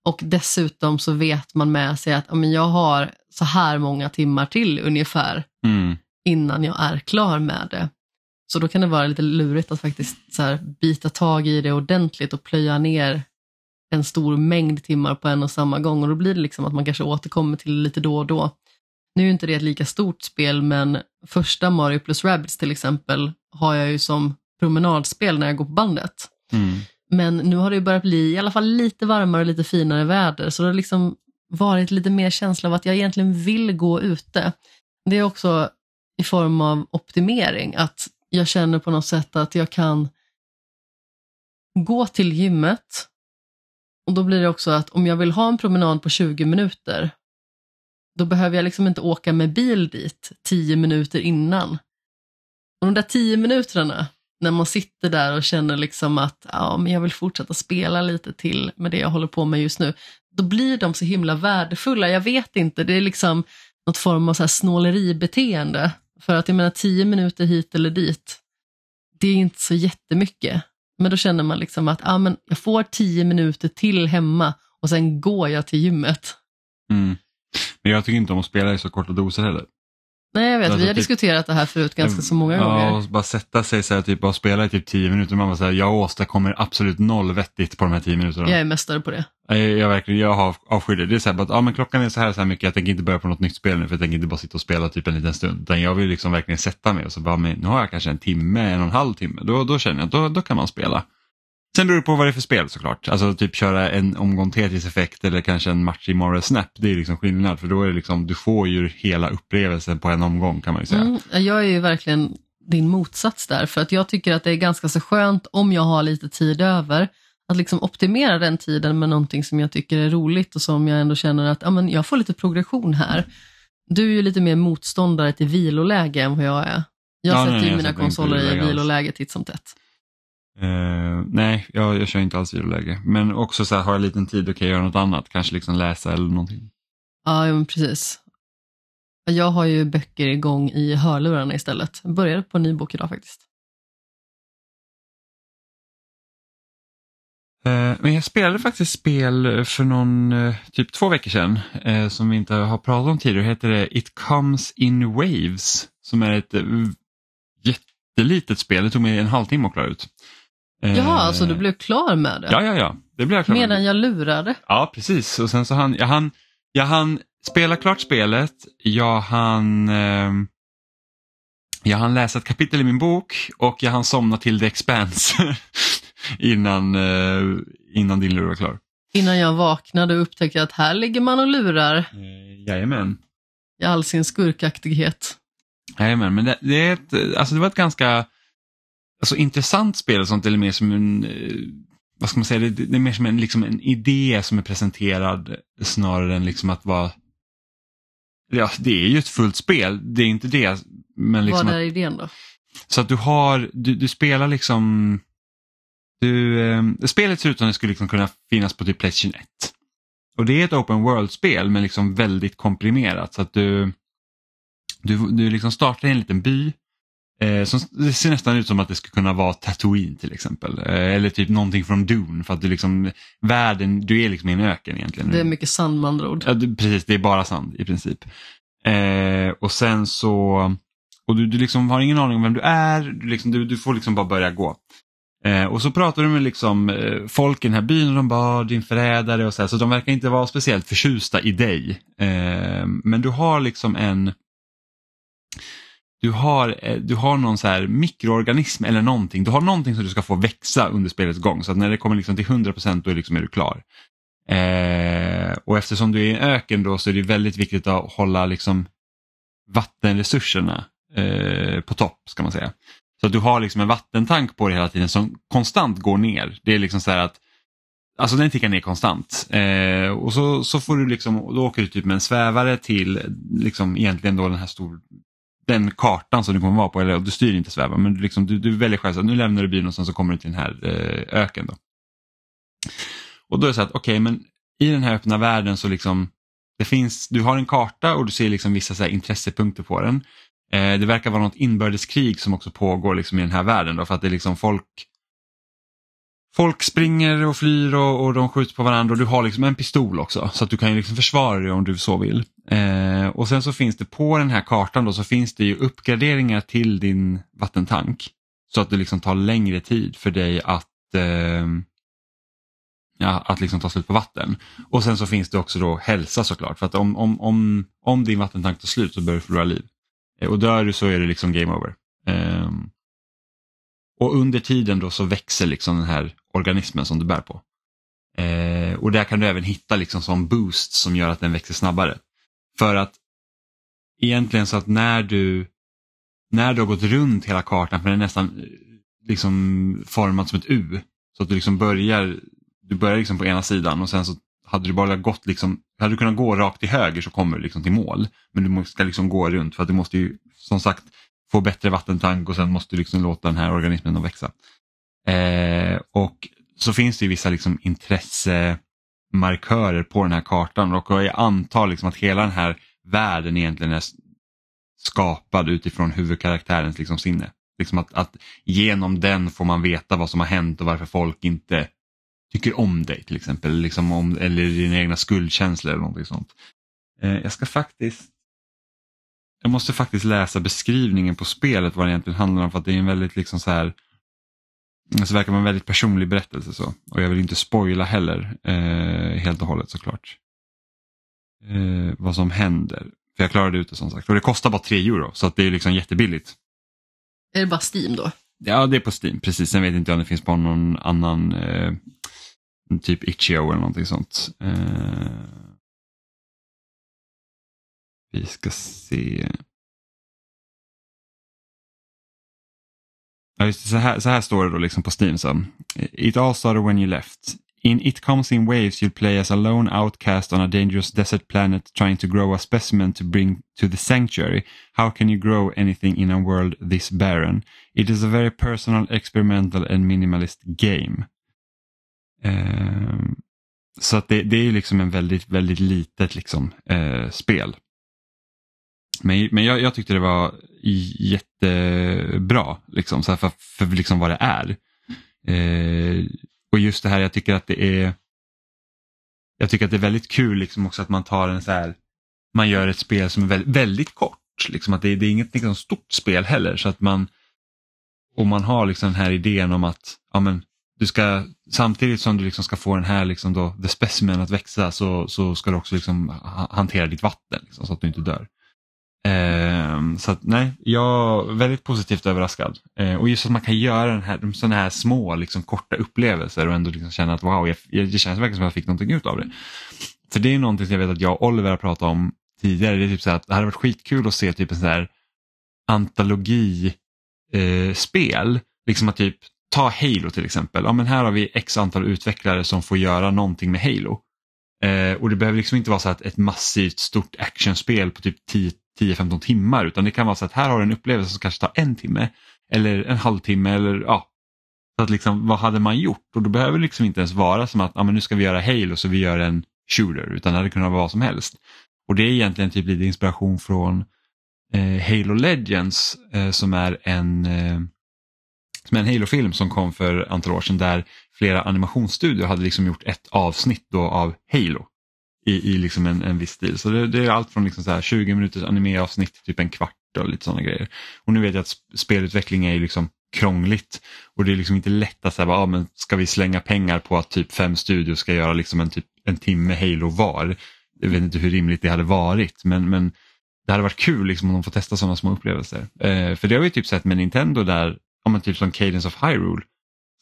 Och dessutom så vet man med sig att men jag har så här många timmar till ungefär mm, innan jag är klar med det. Så då kan det vara lite lurigt att faktiskt så här, bita tag i det ordentligt och plöja ner en stor mängd timmar på en och samma gång och då blir det liksom att man kanske återkommer till lite då och då. Nu är inte det ett lika stort spel men första Mario plus Rabbids till exempel har jag ju som promenadspel när jag går på bandet. mm. Men nu har det ju börjat bli i alla fall lite varmare och lite finare väder så det har liksom varit lite mer känsla av att jag egentligen vill gå ute. Det är också i form av optimering, att jag känner på något sätt att jag kan gå till gymmet och då blir det också att om jag vill ha en promenad på 20 minuter då behöver jag liksom inte åka med bil dit 10 minuter innan. Och de där 10 minuterna när man sitter där och känner liksom att ja, men jag vill fortsätta spela lite till med det jag håller på med just nu, då blir de så himla värdefulla. Jag vet inte, det är liksom något form av så här snåleribeteende. För att jag menar tio minuter hit eller dit, det är inte så jättemycket. Men då känner man liksom att ah, men jag får tio minuter till hemma och sen går jag till gymmet. Mm. Men jag tycker inte om att spela i så korta doser heller. Nej, jag vet, Alltså vi har typ- diskuterat det här förut ganska så många ja, gånger. och bara sätta sig så här, typ, och spela i typ 10 minuter. Man bara så här, jag åstadkommer absolut noll vettigt på de här 10 minuterna. Jag är mästare på det. Jag, jag, verkligen, jag har avskyr det. Det är så här, bara, att, ja, men klockan är så här, så här mycket, jag tänker inte börja på något nytt spel nu för jag tänker inte bara sitta och spela typ en liten stund. Utan jag vill liksom verkligen sätta mig och så bara, men, nu har jag kanske en timme, en och en halv timme. Då, då känner jag att då, då kan man spela. Sen beror det på vad det är för spel såklart. Alltså typ köra en omgång Tetris effekt eller kanske en match i Mario Snap. Det är liksom skillnad för då är det liksom, du får ju hela upplevelsen på en omgång kan man ju säga. Mm, jag är ju verkligen din motsats där, för att jag tycker att det är ganska så skönt om jag har lite tid över, att liksom optimera den tiden med någonting som jag tycker är roligt och som jag ändå känner att ja, men jag får lite progression här. Du är ju lite mer motståndare till viloläge än vad jag är. Jag Ja, sätter nej, ju mina konsoler i viloläge titt som tätt. Eh, nej, jag, jag kör inte alls viloläge. Men också så här, har jag liten tid och kan jag göra något annat, kanske liksom läsa eller någonting. Ja, ja, men precis. Jag har ju böcker igång i hörlurarna istället. Jag började på en ny bok idag faktiskt. Eh, Men jag spelade faktiskt spel för någon, eh, typ två veckor sedan som vi inte har pratat om tidigare. Det heter det It comes in waves som är ett jättelitet spel. Det tog mig en halvtimme att klara ut. Eh, Jaha, alltså du blev klar med det? Ja, ja, ja. Det blev jag klar med. Medan jag lurade? Ja, precis. Och sen så han, jag hann, jag hann spela klart spelet, jag hann, eh, jag hann läsa ett kapitel i min bok och jag hann somna till The Expanse innan, eh, innan din lur var klar. Innan jag vaknade och upptäckte att här ligger man och lurar Eh, jajamän. i all sin skurkaktighet. Jajamän, men det, det, är ett, alltså det var ett ganska alltså, intressant spel, sånt, eller mer som en, eh, vad ska man säga, det, det är mer som en, liksom en idé som är presenterad snarare än liksom att vara Ja, det är ju ett fullt spel, det är inte det. Men liksom Vad att, är idén då? så att du har, du, du spelar liksom, du, eh, spelet ser ut som det skulle liksom kunna finnas på typ Playstation 1. Och det är ett open world-spel men liksom väldigt komprimerat så att du, du, du liksom startar i en liten by. Eh, som, det ser nästan ut som att det skulle kunna vara Tatooine till exempel. Eh, eller typ någonting från Dune för att du liksom, världen, du är liksom i en öken egentligen. Det är mycket sand med andra ord. Ja, du, precis, det är bara sand i princip. Eh, och sen så, och du, du liksom har ingen aning om vem du är, du, liksom, du, du får liksom bara börja gå. Eh, och så pratar du med liksom, eh, folk i den här byn och de bara, "Ah, din förrädare och så här, så de verkar inte vara speciellt förtjusta i dig. Eh, men du har liksom en du har, eh, du har någon så här mikroorganism eller någonting. Du har någonting som du ska få växa under spelets gång. Så att när det kommer liksom till 100% då är, liksom är du klar. Eh, och eftersom du är i en öken då så är det väldigt viktigt att hålla liksom vattenresurserna eh, på topp ska man säga. Så att du har liksom en vattentank på dig hela tiden som konstant går ner. Det är liksom så här att Alltså den tickar ner konstant. Eh, och så, så får du liksom, då åker du typ med en svävare till liksom egentligen då den här stor, den kartan som du kommer vara på, eller du styr inte svävaren men du, liksom, du, du väljer själv, så att nu lämnar du byn och sen så kommer du till den här eh, öken. Då. Och då är det så att okej men i den här öppna världen så liksom, det finns, du har en karta och du ser liksom vissa så här intressepunkter på den. Eh, det verkar vara något inbördeskrig som också pågår liksom i den här världen då, för att det är liksom folk Folk springer och flyr och, och de skjuter på varandra och du har liksom en pistol också så att du kan ju liksom försvara dig om du så vill. Eh, och sen så finns det på den här kartan då så finns det ju uppgraderingar till din vattentank. Så att det liksom tar längre tid för dig att, eh, ja, att liksom ta slut på vatten. Och sen så finns det också då hälsa såklart för att om, om, om, om din vattentank tar slut så börjar du förlora liv. Eh, och dör du så är det liksom game over. Ehm, och under tiden då så växer liksom den här organismen som du bär på. Eh, och där kan du även hitta liksom som boost som gör att den växer snabbare. För att egentligen så att när du när du har gått runt hela kartan, för den är nästan eh, liksom formad som ett U. Så att du liksom börjar, du börjar liksom på ena sidan och sen så hade du bara gått liksom, hade du kunnat gå rakt till höger så kommer du liksom till mål. Men du ska liksom gå runt för att du måste ju som sagt få bättre vattentank och sen måste du liksom låta den här organismen att växa. Eh, och så finns det ju vissa liksom intressemarkörer på den här kartan och jag antar liksom att hela den här världen egentligen är skapad utifrån huvudkaraktärens liksom sinne. Liksom att, att genom den får man veta vad som har hänt och varför folk inte tycker om dig till exempel. Liksom om, eller dina egna skuldkänslor eller någonting sånt. Eh, jag ska faktiskt jag måste faktiskt läsa beskrivningen på spelet vad det egentligen handlar om för att det är en väldigt liksom så här så verkar vara en väldigt personlig berättelse så. Och jag vill inte spoila heller eh, helt och hållet såklart. Eh, vad som händer. För jag klarade ut det som sagt. Och det kostar bara 3 euro så att det är liksom jättebilligt. Är det bara Steam då? Ja, det är på Steam. Precis, sen vet inte jag om det finns på någon annan eh, typ Itch.io eller någonting sånt. Eh, vi ska se. Ja, just det, så, här, så här står det då liksom på Steam. Så. It all started when you left. In It Comes In Waves you'll play as a lone outcast on a dangerous desert planet trying to grow a specimen to bring to the sanctuary. How can you grow anything in a world this barren? It is a very personal, experimental and minimalist game. Um, så att det, det är liksom en väldigt, väldigt litet liksom, eh, spel. Men, men jag, jag, tyckte det var jättebra liksom, så för, för liksom vad det är. Eh, och just det här, jag tycker att det är jag tycker att det är väldigt kul liksom också att man tar en så här, man gör ett spel som är väldigt, väldigt kort. Liksom att det, det är inget liksom stort spel heller så att man och man har liksom den här idén om att ja, men, du ska, samtidigt som du liksom ska få den här liksom då, the specimen att växa så, så ska du också liksom hantera ditt vatten liksom, så att du inte dör. Eh, så att, nej, jag är väldigt positivt överraskad. Eh, och just att man kan göra den här, sådana här små liksom, korta upplevelser och ändå liksom känna att wow, jag, det känns verkligen som att jag fick någonting ut av det. För det är någonting som jag vet att jag och Oliver har pratat om tidigare. Det är typ så att det hade varit skitkul att se typ en sån här antologispel. Eh, spel. liksom att typ ta Halo till exempel. Ja, men här har vi x antal utvecklare som får göra någonting med Halo. Eh, och det behöver liksom inte vara så att ett massivt stort actionspel på typ 10-15 timmar utan det kan vara så att här har du en upplevelse som kanske tar en timme eller en halvtimme eller ja. Så att liksom, vad hade man gjort? Och då behöver det liksom inte ens vara som att ah, men nu ska vi göra Halo så vi gör en shooter utan det hade kunnat vara vad som helst. Och det är egentligen typ lite inspiration från eh, Halo Legends eh, som är en eh, som en Halo-film som kom för ett antal år sedan där flera animationsstudior hade liksom gjort ett avsnitt då av Halo i, i liksom en, en viss stil. Så det, det är allt från liksom så här 20 minuters animeavsnitt till typ en kvart och lite sådana grejer. Och nu vet jag att spelutveckling är liksom krångligt och det är liksom inte lätt att säga, ah, men ska vi slänga pengar på att typ fem studios ska göra liksom en, typ, en timme Halo var. Jag vet inte hur rimligt det hade varit men, men det hade varit kul liksom, om de får testa sådana små upplevelser. Eh, för det har vi typ sett med Nintendo där, ja, men typ som Cadence of Hyrule.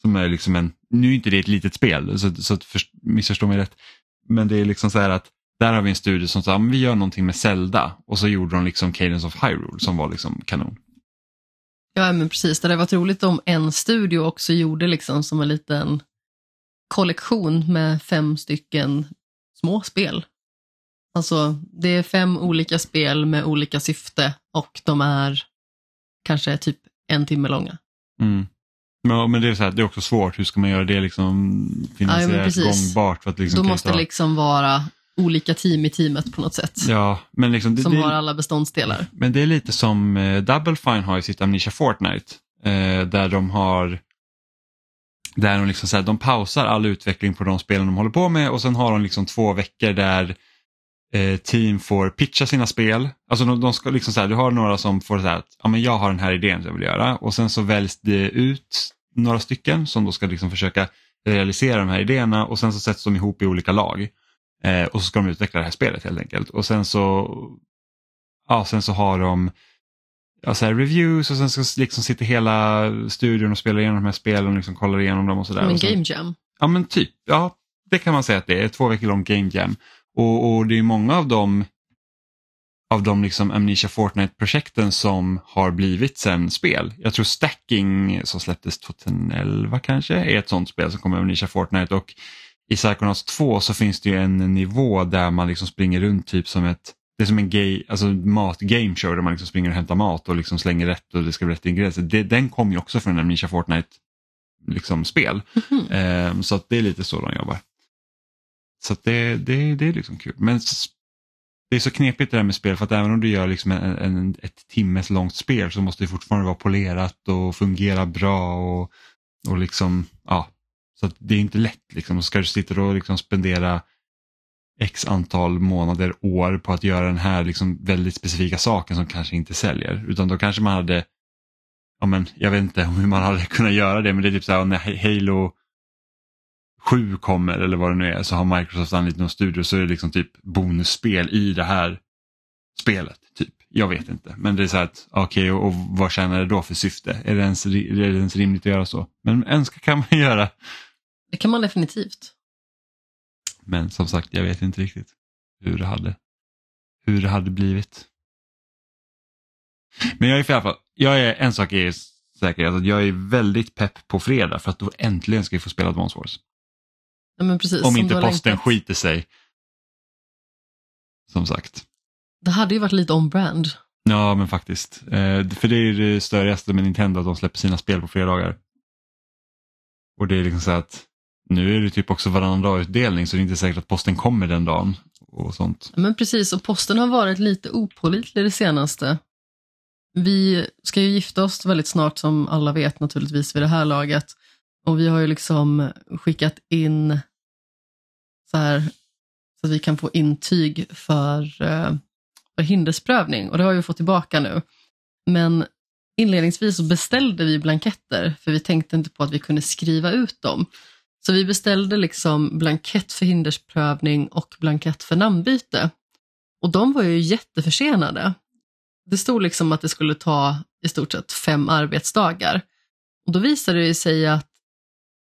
Som är liksom en, nu är inte det ett litet spel så, så för, missförstå mig rätt. Men det är liksom så här att där har vi en studio som sa vi gör någonting med Zelda och så gjorde de liksom Cadence of Hyrule som var liksom kanon. Ja men precis, det hade varit roligt om en studio också gjorde liksom som en liten kollektion med fem stycken små spel. Alltså det är fem olika spel med olika syfte och de är kanske typ en timme långa. Mm. Ja, men det är, så här, det är också svårt, hur ska man göra det liksom finansiellt ja, gångbart? För att liksom Då måste ta... liksom vara olika team i teamet på något sätt. Ja, men liksom, det, som det, har alla beståndsdelar. Men det är lite som eh, Double Fine har i sitt Amnesia Fortnite. Eh, där de har där de, liksom så här, de pausar all utveckling på de spelen de håller på med och sen har de liksom två veckor där eh, team får pitcha sina spel. Alltså de, de ska liksom så här, du har några som får så här, ja men jag har den här idén som jag vill göra och sen så väljs det ut några stycken som då ska liksom försöka realisera de här idéerna och sen så sätts de ihop i olika lag. Eh, och så ska de utveckla det här spelet helt enkelt. Och sen så, ja, sen så har de ja, så här reviews och sen så liksom sitter hela studion och spelar igenom de här spelen och liksom kollar igenom dem och sådär. Som en game jam? Ja men typ, ja det kan man säga att det är. Två veckor lång game jam. Och, och det är många av dem av de liksom Amnesia Fortnite-projekten som har blivit sen spel. Jag tror Stacking som släpptes 2011 kanske är ett sånt spel som kommer Amnesia Fortnite och i Psychonauts 2 så finns det ju en nivå där man liksom springer runt typ som ett det är som en gay, alltså mat game show där man liksom springer och hämtar mat och liksom slänger rätt och det ska bli rätt ingredienser. Det, den kom ju också från Amnesia Fortnite liksom spel. Mm -hmm. um, så att det är lite så de jobbar. Så det, det, det är liksom kul. Men det är så knepigt det där med spel för att även om du gör liksom en, en, ett timmes långt spel så måste det fortfarande vara polerat och fungera bra och, och liksom, ja. Så det är inte lätt liksom. Och ska du sitta och liksom spendera x antal månader, år på att göra den här liksom väldigt specifika saken som kanske inte säljer. Utan då kanske man hade, ja men jag vet inte hur man hade kunnat göra det men det är typ så här när Halo 7 kommer eller vad det nu är så har Microsoft anlitat någon studio så är det liksom typ bonusspel i det här spelet. typ. Jag vet inte, men det är så att okej okay, och, och, vad tjänar det då för syfte? Är det, ens, är det ens rimligt att göra så? Men önska kan man göra. Det kan man definitivt. Men som sagt, jag vet inte riktigt hur det hade, hur det hade blivit. Men jag är i alla fall, jag är, en sak är säker, att jag är väldigt pepp på fredag för att då äntligen ska vi få spela Advance Wars. Ja, precis, Om inte posten längtat. skiter sig. Som sagt. Det hade ju varit lite on-brand. Ja, men faktiskt. Eh, för det är ju det störigaste med Nintendo, att de släpper sina spel på fredagar. Och det är liksom så att nu är det typ också varannan dag utdelning så det är inte säkert att posten kommer den dagen. Och sånt. Men precis, och posten har varit lite opålitlig det senaste. Vi ska ju gifta oss väldigt snart som alla vet naturligtvis vid det här laget. Och vi har ju liksom skickat in så här så att vi kan få intyg för, eh, för hindersprövning och det har vi fått tillbaka nu. Men inledningsvis så beställde vi blanketter för vi tänkte inte på att vi kunde skriva ut dem. Så vi beställde liksom blankett för hindersprövning och blankett för namnbyte. Och de var ju jätteförsenade. Det stod liksom att det skulle ta i stort sett fem arbetsdagar. Och då visade det sig att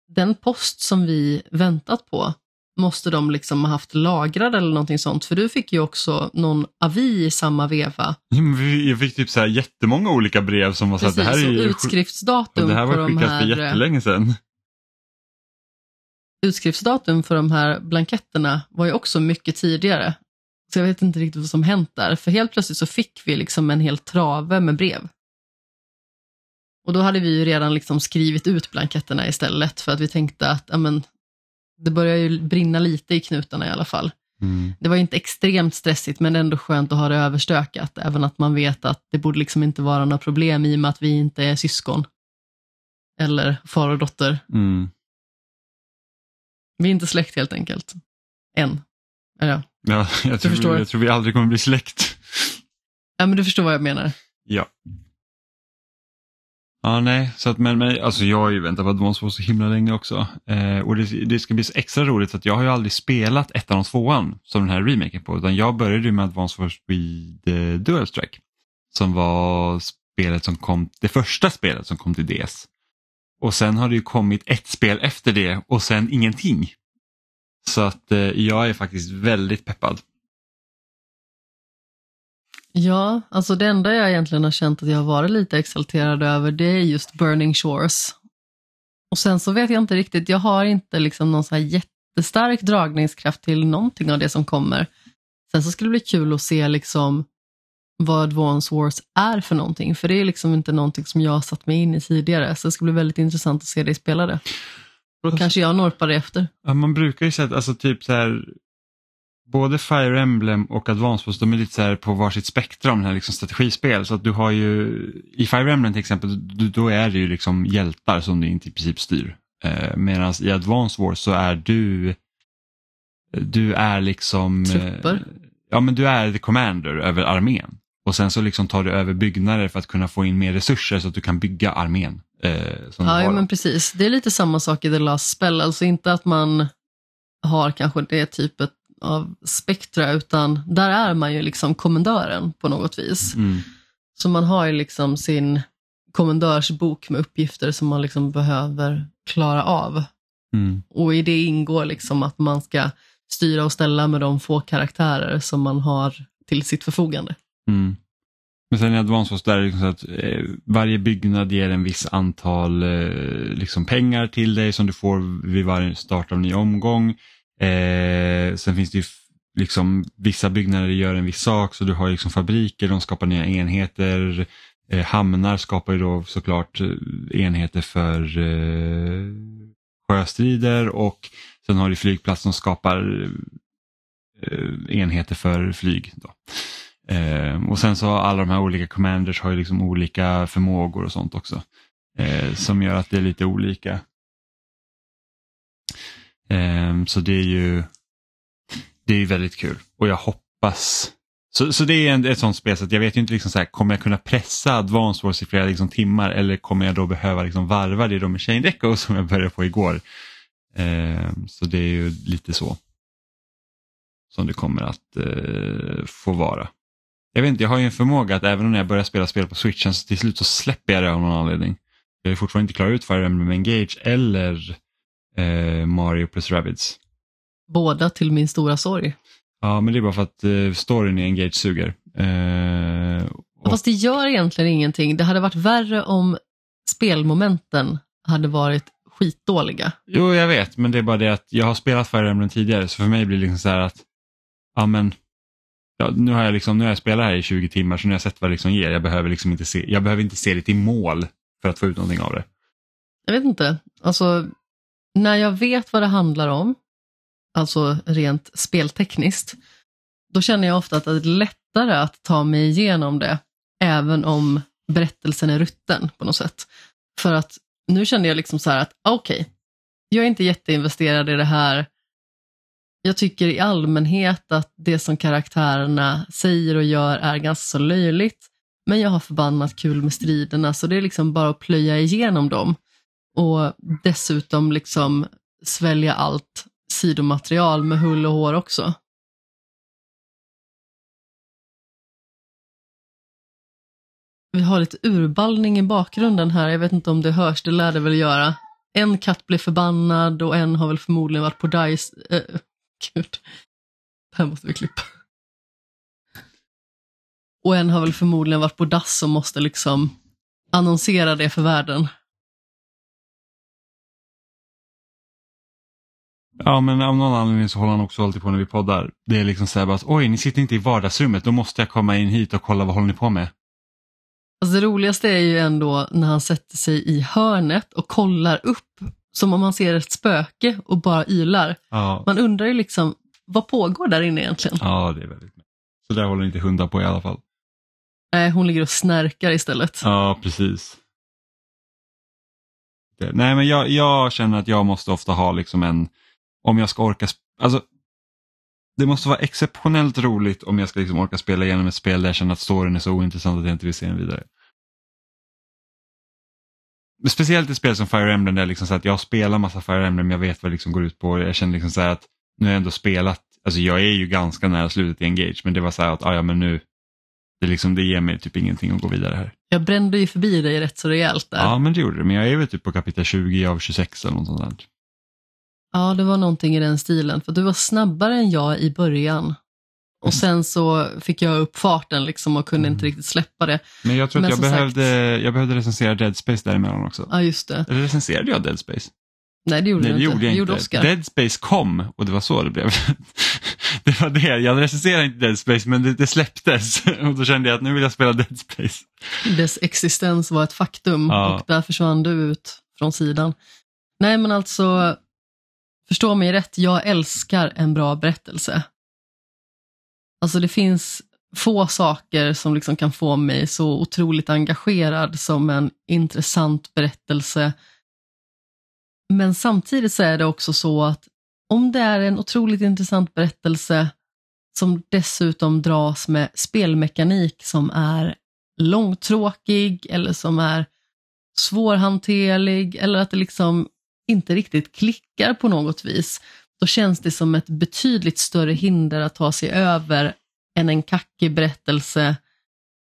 den post som vi väntat på måste de liksom ha haft lagrad eller någonting sånt. För du fick ju också någon avi i samma veva. Vi- Jag fick typ så här jättemånga olika brev som var så Precis, det här är utskriftsdatum det här var skickat för här, eh, jättelänge sedan. utskriftsdatum för de här blanketterna var ju också mycket tidigare. Så jag vet inte riktigt vad som hänt där, för helt plötsligt så fick vi liksom en hel trave med brev. Och då hade vi ju redan liksom skrivit ut blanketterna istället för att vi tänkte att ja, men, det börjar ju brinna lite i knutarna i alla fall. Mm. Det var inte extremt stressigt men ändå skönt att ha det överstökat, även att man vet att det borde liksom inte vara några problem i och med att vi inte är syskon. Eller far och dotter. Mm. Vi är inte släkt helt enkelt. Än. Ja, Ja, jag, tror, förstår. jag tror vi aldrig kommer bli släkt. ja, men du förstår vad jag menar. Ja. Ja, nej, så att, men, men alltså jag har ju väntat på Advance Wars så himla länge också. Eh, och det, det ska bli så extra roligt för att jag har ju aldrig spelat ettan och tvåan som den här remaken på, utan jag började ju med Advance Wars vid eh, Dual Strike. Som var spelet som kom, det första spelet som kom till DS. Och sen har det ju kommit ett spel efter det och sen ingenting. Så att eh, jag är faktiskt väldigt peppad. Ja, alltså det enda jag egentligen har känt att jag har varit lite exalterad över det är just Burning Shores. Och sen så vet jag inte riktigt, jag har inte liksom någon så här jättestark dragningskraft till någonting av det som kommer. Sen så skulle det bli kul att se liksom vad Advance Wars är för någonting, för det är liksom inte någonting som jag har satt mig in i tidigare, så det ska bli väldigt intressant att se dig spela det. Då Fast- kanske jag norpar det efter. Ja, man brukar ju säga att alltså, typ så här, både Fire Emblem och Advance Wars, de är lite så här på varsitt spektrum, här liksom strategispel. Så att du har ju, i Fire Emblem till exempel, du, då är det ju liksom hjältar som du inte i princip styr. Eh, Medan i Advance Wars så är du, du är liksom... eh, Trupper. Ja, men du är the commander över armén. Och sen så liksom tar du över byggnader för att kunna få in mer resurser så att du kan bygga armén. Eh, Ja, men precis. Det är lite samma sak i The Last Spell, alltså inte att man har kanske det typet av spektra, utan där är man ju liksom kommendören på något vis. Mm. Så man har ju liksom sin kommendörsbok med uppgifter som man liksom behöver klara av. Mm. Och i det ingår liksom att man ska styra och ställa med de få karaktärer som man har till sitt förfogande. Mm. Men sen i Advance Wars där är det liksom så att eh, varje byggnad ger en viss antal eh, liksom pengar till dig som du får vid varje start av ny omgång. Eh, sen finns det ju liksom vissa byggnader gör en viss sak så du har liksom fabriker, de skapar nya enheter. Eh, hamnar skapar ju då såklart eh, enheter för eh, sjöstrider och sen har du flygplats som skapar eh, enheter för flyg. Då. Eh, och sen så har alla de här olika commanders har ju liksom olika förmågor och sånt också. Eh, som gör att det är lite olika. Ehm, så det är ju det är ju väldigt kul och jag hoppas så, så det är en, ett sånt spel så att jag vet ju inte liksom så här, kommer jag kunna pressa Advance Wars i flera liksom timmar eller kommer jag då behöva liksom varva det då med Chain Deco som jag började på igår. Eh, så det är ju lite så som det kommer att eh, få vara. Jag vet inte, jag har ju en förmåga att även när jag börjar spela spel på switchen så till slut så släpper jag det av någon anledning. Jag är fortfarande inte klar ut Fire Emblem Engage eller eh, Mario plus Rabbids. Båda till min stora sorg. Ja, men det är bara för att eh, storyn i Engage suger. Eh, och, Fast det gör egentligen ingenting. Det hade varit värre om spelmomenten hade varit skitdåliga. Jo, jag vet, men det är bara det att jag har spelat Fire Emblem tidigare, så för mig blir det liksom så här att, ja men, ja, nu har jag liksom, nu har jag spelat här i 20 timmar, så nu har jag sett vad det liksom ger. Jag behöver liksom inte se, jag behöver inte se det till mål för att få ut någonting av det. Jag vet inte, alltså när jag vet vad det handlar om, alltså rent speltekniskt, då känner jag ofta att det är lättare att ta mig igenom det, även om berättelsen är rutten på något sätt. För att nu känner jag liksom så här att, okej, okay, jag är inte jätteinvesterad i det här. Jag tycker i allmänhet att det som karaktärerna säger och gör är ganska så löjligt. Men jag har förbannat kul med striderna så det är liksom bara att plöja igenom dem. Och dessutom liksom svälja allt sidomaterial med hull och hår också. Vi har lite urballning i bakgrunden här, jag vet inte om det hörs, det lär det väl göra. En katt blev förbannad och en har väl förmodligen varit på Dice... Äh, gud, det här måste vi klippa. Och en har väl förmodligen varit på dass och måste liksom annonsera det för världen. Ja, men av någon anledning så håller han också alltid på när vi poddar. Det är liksom så här bara att oj, ni sitter inte i vardagsrummet, då måste jag komma in hit och kolla vad håller ni på med. Alltså det roligaste är ju ändå när han sätter sig i hörnet och kollar upp som om man ser ett spöke och bara ylar. Ja. Man undrar ju liksom, vad pågår där inne egentligen? Ja, det är väldigt Så där håller inte hundar på i alla fall. Nej, hon ligger och snärkar istället. Ja, precis. Nej, men jag, jag känner att jag måste ofta ha liksom en, om jag ska orka, alltså det måste vara exceptionellt roligt om jag ska liksom orka spela igenom ett spel där jag känner att storyn är så ointressant att jag inte vill se den vidare. Speciellt i spel som Fire Emblem där jag, liksom så att jag spelar massa Fire Emblem, jag vet vad det liksom går ut på. Jag känner liksom så att nu har jag ändå spelat, alltså jag är ju ganska nära slutet i Engage men det var så här att ah, ja men nu, det, liksom, det ger mig typ ingenting att gå vidare här. Jag brände ju förbi dig rätt så rejält där. Ja men det gjorde det, men jag är väl typ på kapitel 20 av 26 eller något sånt där. Ja, det var någonting i den stilen, för du var snabbare än jag i början. Och sen så fick jag upp farten liksom och kunde mm. inte riktigt släppa det. Men jag tror att jag behövde, sagt... jag behövde recensera Dead Space däremellan också. Ja, just det. Eller recenserade jag Dead Space? Nej, det gjorde Nej, det inte. Gjorde jag det inte. Oscar. Dead Space kom och det var så det blev. det var det, jag recenserade inte Dead Space men det, det, släpptes och då kände jag att nu vill jag spela Dead Space. Dess existens var ett faktum ja. och där försvann du ut från sidan. Nej, men alltså Förstå mig rätt, jag älskar en bra berättelse. Alltså det finns få saker som liksom kan få mig så otroligt engagerad som en intressant berättelse. Men samtidigt så är det också så att om det är en otroligt intressant berättelse som dessutom dras med spelmekanik som är långtråkig eller som är svårhanterlig eller att det liksom inte riktigt klickar på något vis, då känns det som ett betydligt större hinder att ta sig över än en kackig berättelse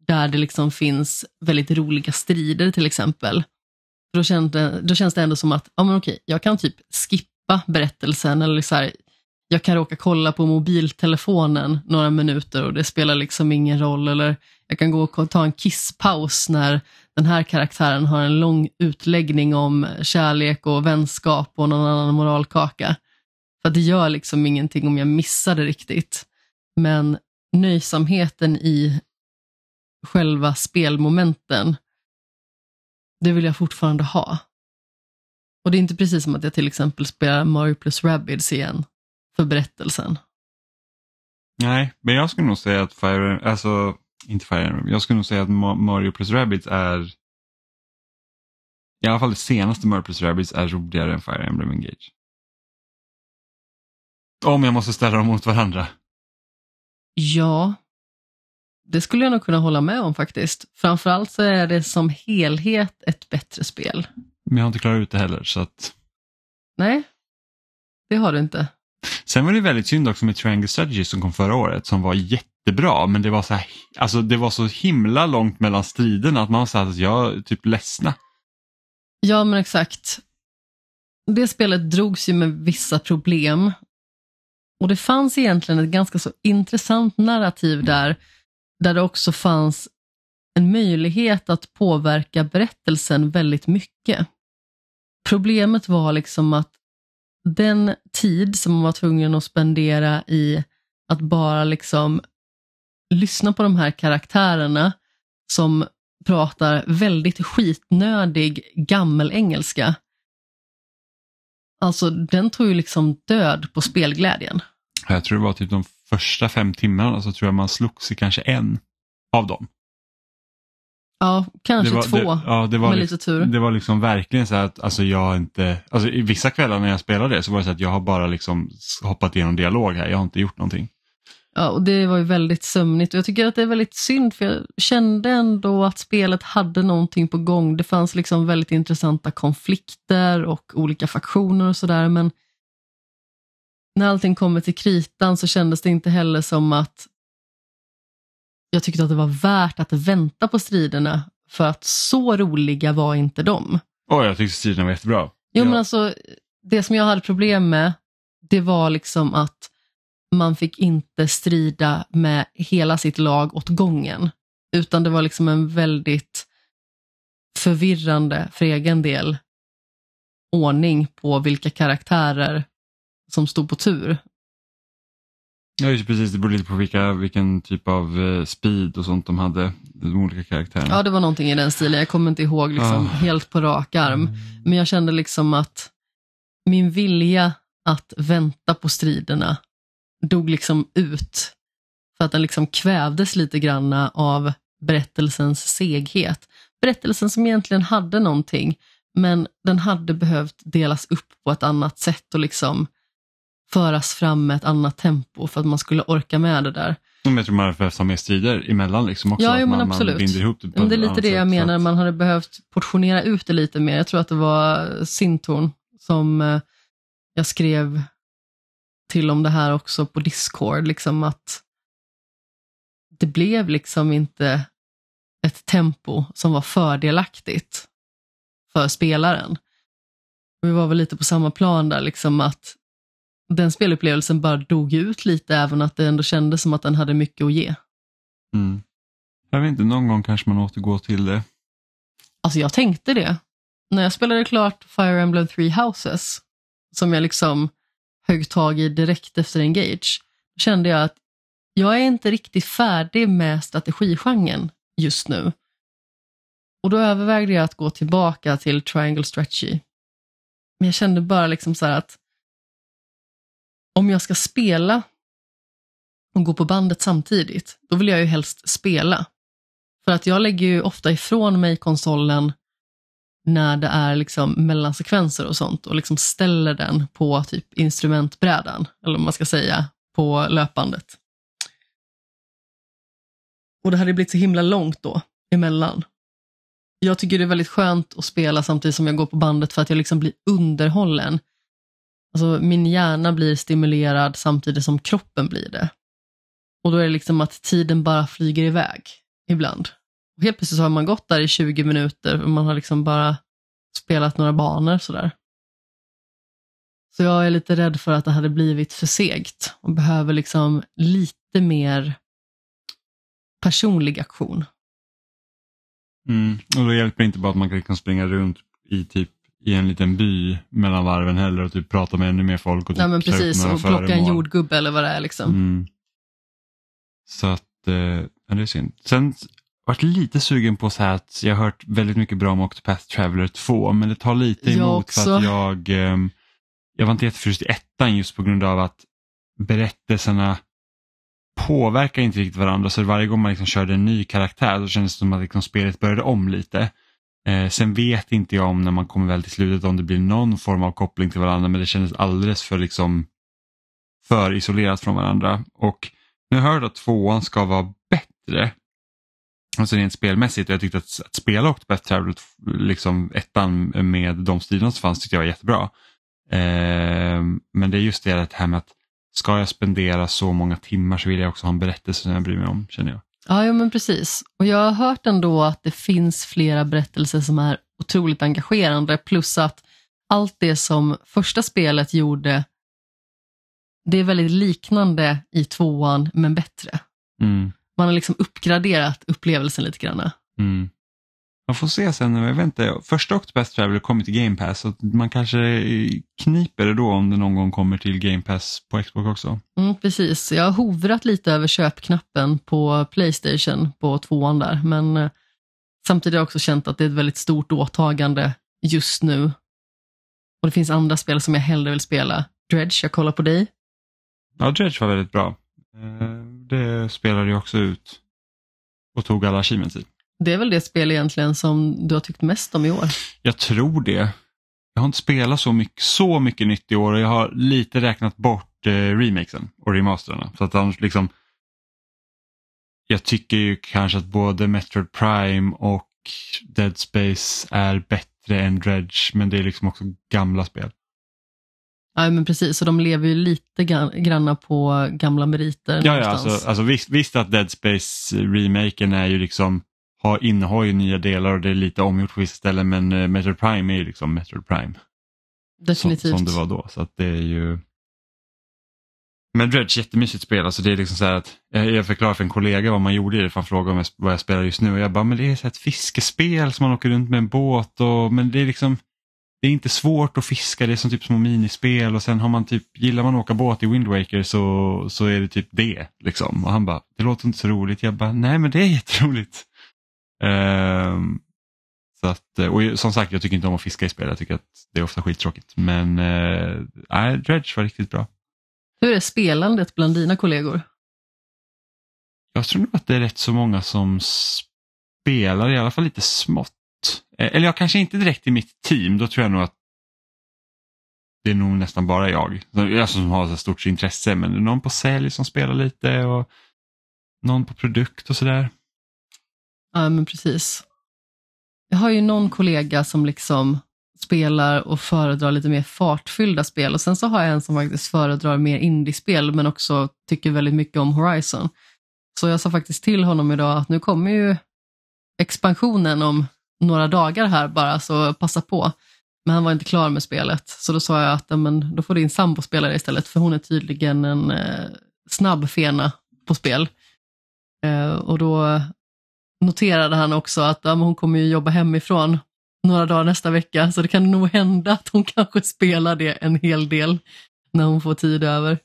där det liksom finns väldigt roliga strider till exempel. Då känns det, då känns det ändå som att, ja men okej, jag kan typ skippa berättelsen eller så här, jag kan råka kolla på mobiltelefonen några minuter och det spelar liksom ingen roll. Eller jag kan gå och ta en kisspaus när den här karaktären har en lång utläggning om kärlek och vänskap och någon annan moralkaka. För det gör liksom ingenting om jag missar det riktigt. Men nöjsamheten i själva spelmomenten, det vill jag fortfarande ha. Och det är inte precis som att jag till exempel spelar Mario plus Rabbids igen för berättelsen. Nej, men jag skulle nog säga att Fire, alltså inte Fire Emblem, jag skulle nog säga att Mario plus Rabbids är i alla fall det senaste Mario plus Rabbids är roligare än Fire Emblem Engage. Om jag måste ställa dem mot varandra. Ja, det skulle jag nog kunna hålla med om faktiskt. Framförallt så är det som helhet ett bättre spel. Men jag har inte klarat ut det heller så att... Nej, det har du inte. Sen var det väldigt synd också med Triangle Strategy som kom förra året som var jättebra men det var så, här, alltså det var så himla långt mellan striderna att man var så här, jag typ ledsna. Ja men exakt. Det spelet drogs ju med vissa problem och det fanns egentligen ett ganska så intressant narrativ där, där det också fanns en möjlighet att påverka berättelsen väldigt mycket. problemet var liksom att den tid som man var tvungen att spendera i att bara liksom lyssna på de här karaktärerna som pratar väldigt skitnödig gammelengelska. Alltså den tog ju liksom död på spelglädjen. Jag tror det var typ de första fem timmarna så tror jag man slogs i kanske en av dem. Ja, kanske var, två det, ja, det var med liksom, lite tur. Det var liksom verkligen så att alltså jag inte, alltså i vissa kvällar när jag spelade det så var det så att jag har bara liksom hoppat igenom dialog här, jag har inte gjort någonting. Ja, och det var ju väldigt sömnigt och jag tycker att det är väldigt synd för jag kände ändå att spelet hade någonting på gång. Det fanns liksom väldigt intressanta konflikter och olika faktioner och sådär men när allting kommer till kritan så kändes det inte heller som att jag tyckte att det var värt att vänta på striderna för att så roliga var inte de. Åh, jag tyckte striderna var jättebra. Jo, ja. men alltså, det som jag hade problem med, det var liksom att man fick inte strida med hela sitt lag åt gången. Utan det var liksom en väldigt förvirrande, för egen del, ordning på vilka karaktärer som stod på tur. Ja, just precis. Det beror lite på vilka, vilken typ av eh, speed och sånt de hade, de olika karaktärerna. Ja, det var någonting i den stilen. Jag kommer inte ihåg liksom, Ah. helt på rak arm. Men jag kände liksom att min vilja att vänta på striderna dog liksom ut. För att den liksom kvävdes lite granna av berättelsens seghet. Berättelsen som egentligen hade någonting, men den hade behövt delas upp på ett annat sätt och liksom föras fram med ett annat tempo för att man skulle orka med det där. Jag tror man hade behövt ha mer strider emellan liksom också. Ja, jo, men man, absolut. man ihop det Men det är lite det jag menar, att- man hade behövt portionera ut det lite mer. Jag tror att det var Sintorn som eh, jag skrev till om det här också på Discord, liksom att det blev liksom inte ett tempo som var fördelaktigt för spelaren. Vi var väl lite på samma plan där, liksom att den spelupplevelsen bara dog ut lite, även att det ändå kändes som att den hade mycket att ge. Mm. Jag vet inte, någon gång kanske man återgår till det. Alltså jag tänkte det. När jag spelade klart Fire Emblem Three Houses, som jag liksom högg tag i direkt efter Engage, kände jag att jag är inte riktigt färdig med strategigenren just nu. Och då övervägde jag att gå tillbaka till Triangle Strategy. Men jag kände bara liksom så här att om jag ska spela och gå på bandet samtidigt, då vill jag ju helst spela. För att jag lägger ju ofta ifrån mig konsolen när det är liksom mellansekvenser och sånt och liksom ställer den på typ instrumentbrädan, eller vad man ska säga, på löpandet. Och det hade blivit så himla långt då, emellan. Jag tycker det är väldigt skönt att spela samtidigt som jag går på bandet för att jag liksom blir underhållen. Alltså min hjärna blir stimulerad samtidigt som kroppen blir det. Och då är det liksom att tiden bara flyger iväg ibland. Och helt plötsligt så har man gått där i 20 minuter och man har liksom bara spelat några banor sådär. Så jag är lite rädd för att det hade blivit för segt och behöver liksom lite mer personlig aktion. Mm. Och då hjälper det inte bara att man kan springa runt i typ i en liten by mellan varven heller och typ prata med ännu mer folk och typ Nej men precis, och plocka en jordgubbe eller vad det är liksom. Mm. Så att, eh, det är synd. Sen varit lite sugen på så här att jag har hört väldigt mycket bra om Octopath Traveler 2 men det tar lite emot för att jag, ehm, jag var inte jätteförtjust i ettan just på grund av att berättelserna påverkar inte riktigt varandra så varje gång man liksom körde en ny karaktär så kändes det som att liksom spelet började om lite. Eh, sen vet inte jag om när man kommer väl till slutet om det blir någon form av koppling till varandra men det kändes alldeles för liksom för isolerat från varandra. Och nu har jag hört att tvåan ska vara bättre. Alltså rent spelmässigt och jag tyckte att, att spela Octopath Traveler, liksom ettan med de stilarna som fanns tyckte jag var jättebra. Eh, men det är just det här med att ska jag spendera så många timmar så vill jag också ha en berättelse som jag bryr mig om känner jag. Ja, ja, men precis. Och jag har hört ändå att det finns flera berättelser som är otroligt engagerande, plus att allt det som första spelet gjorde, det är väldigt liknande i tvåan, men bättre. Mm, Man har liksom uppgraderat upplevelsen lite grann. mm. Man får se sen, jag vet inte, första Octopath Traveler kommer till Game Pass så man kanske kniper det då om det någon gång kommer till Game Pass på Xbox också. Mm, precis, jag har hovrat lite över köpknappen på Playstation på tvåan där, men eh, samtidigt har jag också känt att det är ett väldigt stort åtagande just nu. Och det finns andra spel som jag hellre vill spela. Dredge, jag kollar på dig. Ja, Dredge var väldigt bra. Det spelade jag också ut och tog alla achievements i. Det är väl det spel egentligen som du har tyckt mest om i år? Jag tror det. Jag har inte spelat så mycket, så mycket nytt i år och jag har lite räknat bort eh, remakesen och remasterna. Så att annars liksom, jag tycker ju kanske att både Metroid Prime och Dead Space är bättre än Dredge men det är liksom också gamla spel. Ja, men precis. Så de lever ju lite granna på gamla meriter. Ja, ja alltså, alltså visst, visst, att Dead Space-remaken är ju liksom har, innehar ju nya delar och det är lite omgjort på vissa ställen men uh, Metroid Prime är ju liksom Metroid Prime. Definitivt. Som, som det var då. Så att det är ju... Men Dredge, jättemysigt spel. Alltså det är liksom så att, jag förklarade för en kollega vad man gjorde i det, för han frågade om jag, vad jag spelar just nu och jag bara, men det är så ett fiskespel som man åker runt med en båt och men det är liksom det är inte svårt att fiska, det är som typ små minispel och sen har man typ, gillar man att åka båt i Wind Waker så, så är det typ det. Liksom. Och han bara, det låter inte så roligt. Jag bara, nej men det är jätteroligt. Um, så att, och som sagt, jag tycker inte om att fiska i spel, jag tycker att det är ofta skittråkigt. Men uh, Dredge var riktigt bra. Hur är spelandet bland dina kollegor? Jag tror nog att det är rätt så många som spelar, i alla fall lite smått. Eh, eller jag kanske inte direkt i mitt team, då tror jag nog att det är nog nästan bara jag. Alltså som har så stort intresse, men det är någon på sälj som spelar lite och någon på produkt och sådär. Ja, men precis. Jag har ju någon kollega som liksom spelar och föredrar lite mer fartfyllda spel och sen så har jag en som faktiskt föredrar mer indiespel men också tycker väldigt mycket om Horizon. Så jag sa faktiskt till honom idag att nu kommer ju expansionen om några dagar här bara, så passa på. Men han var inte klar med spelet, så då sa jag att men, då får din sambo spela det istället, för hon är tydligen en eh, snabb fena på spel. Eh, och då noterade han också att ja, hon kommer ju jobba hemifrån några dagar nästa vecka, så det kan nog hända att hon kanske spelar det en hel del när hon får tid över.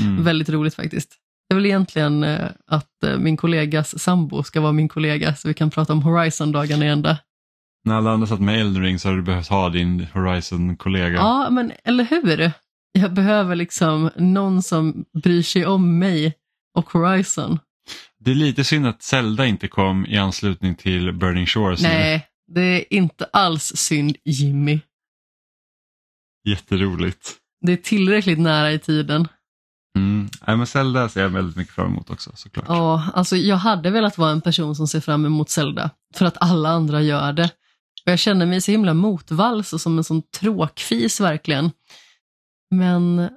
Mm. Väldigt roligt faktiskt. Jag vill egentligen eh, att eh, min kollegas sambo ska vara min kollega så vi kan prata om Horizon-dagarna i ända. När alla andra satt med Eldring så hade du behövt ha din Horizon-kollega. Ja, men eller hur? Jag behöver liksom någon som bryr sig om mig och Horizon. Det är lite synd att Zelda inte kom i anslutning till Burning Shores. Nej, nu. det är inte alls synd Jimmy. Jätteroligt. Det är tillräckligt nära i tiden. Mm. Men Zelda ser jag väldigt mycket fram emot också såklart. Ja, alltså jag hade velat vara en person som ser fram emot Zelda för att alla andra gör det. Och jag känner mig så himla motvalls och som en sån tråkfis verkligen. Men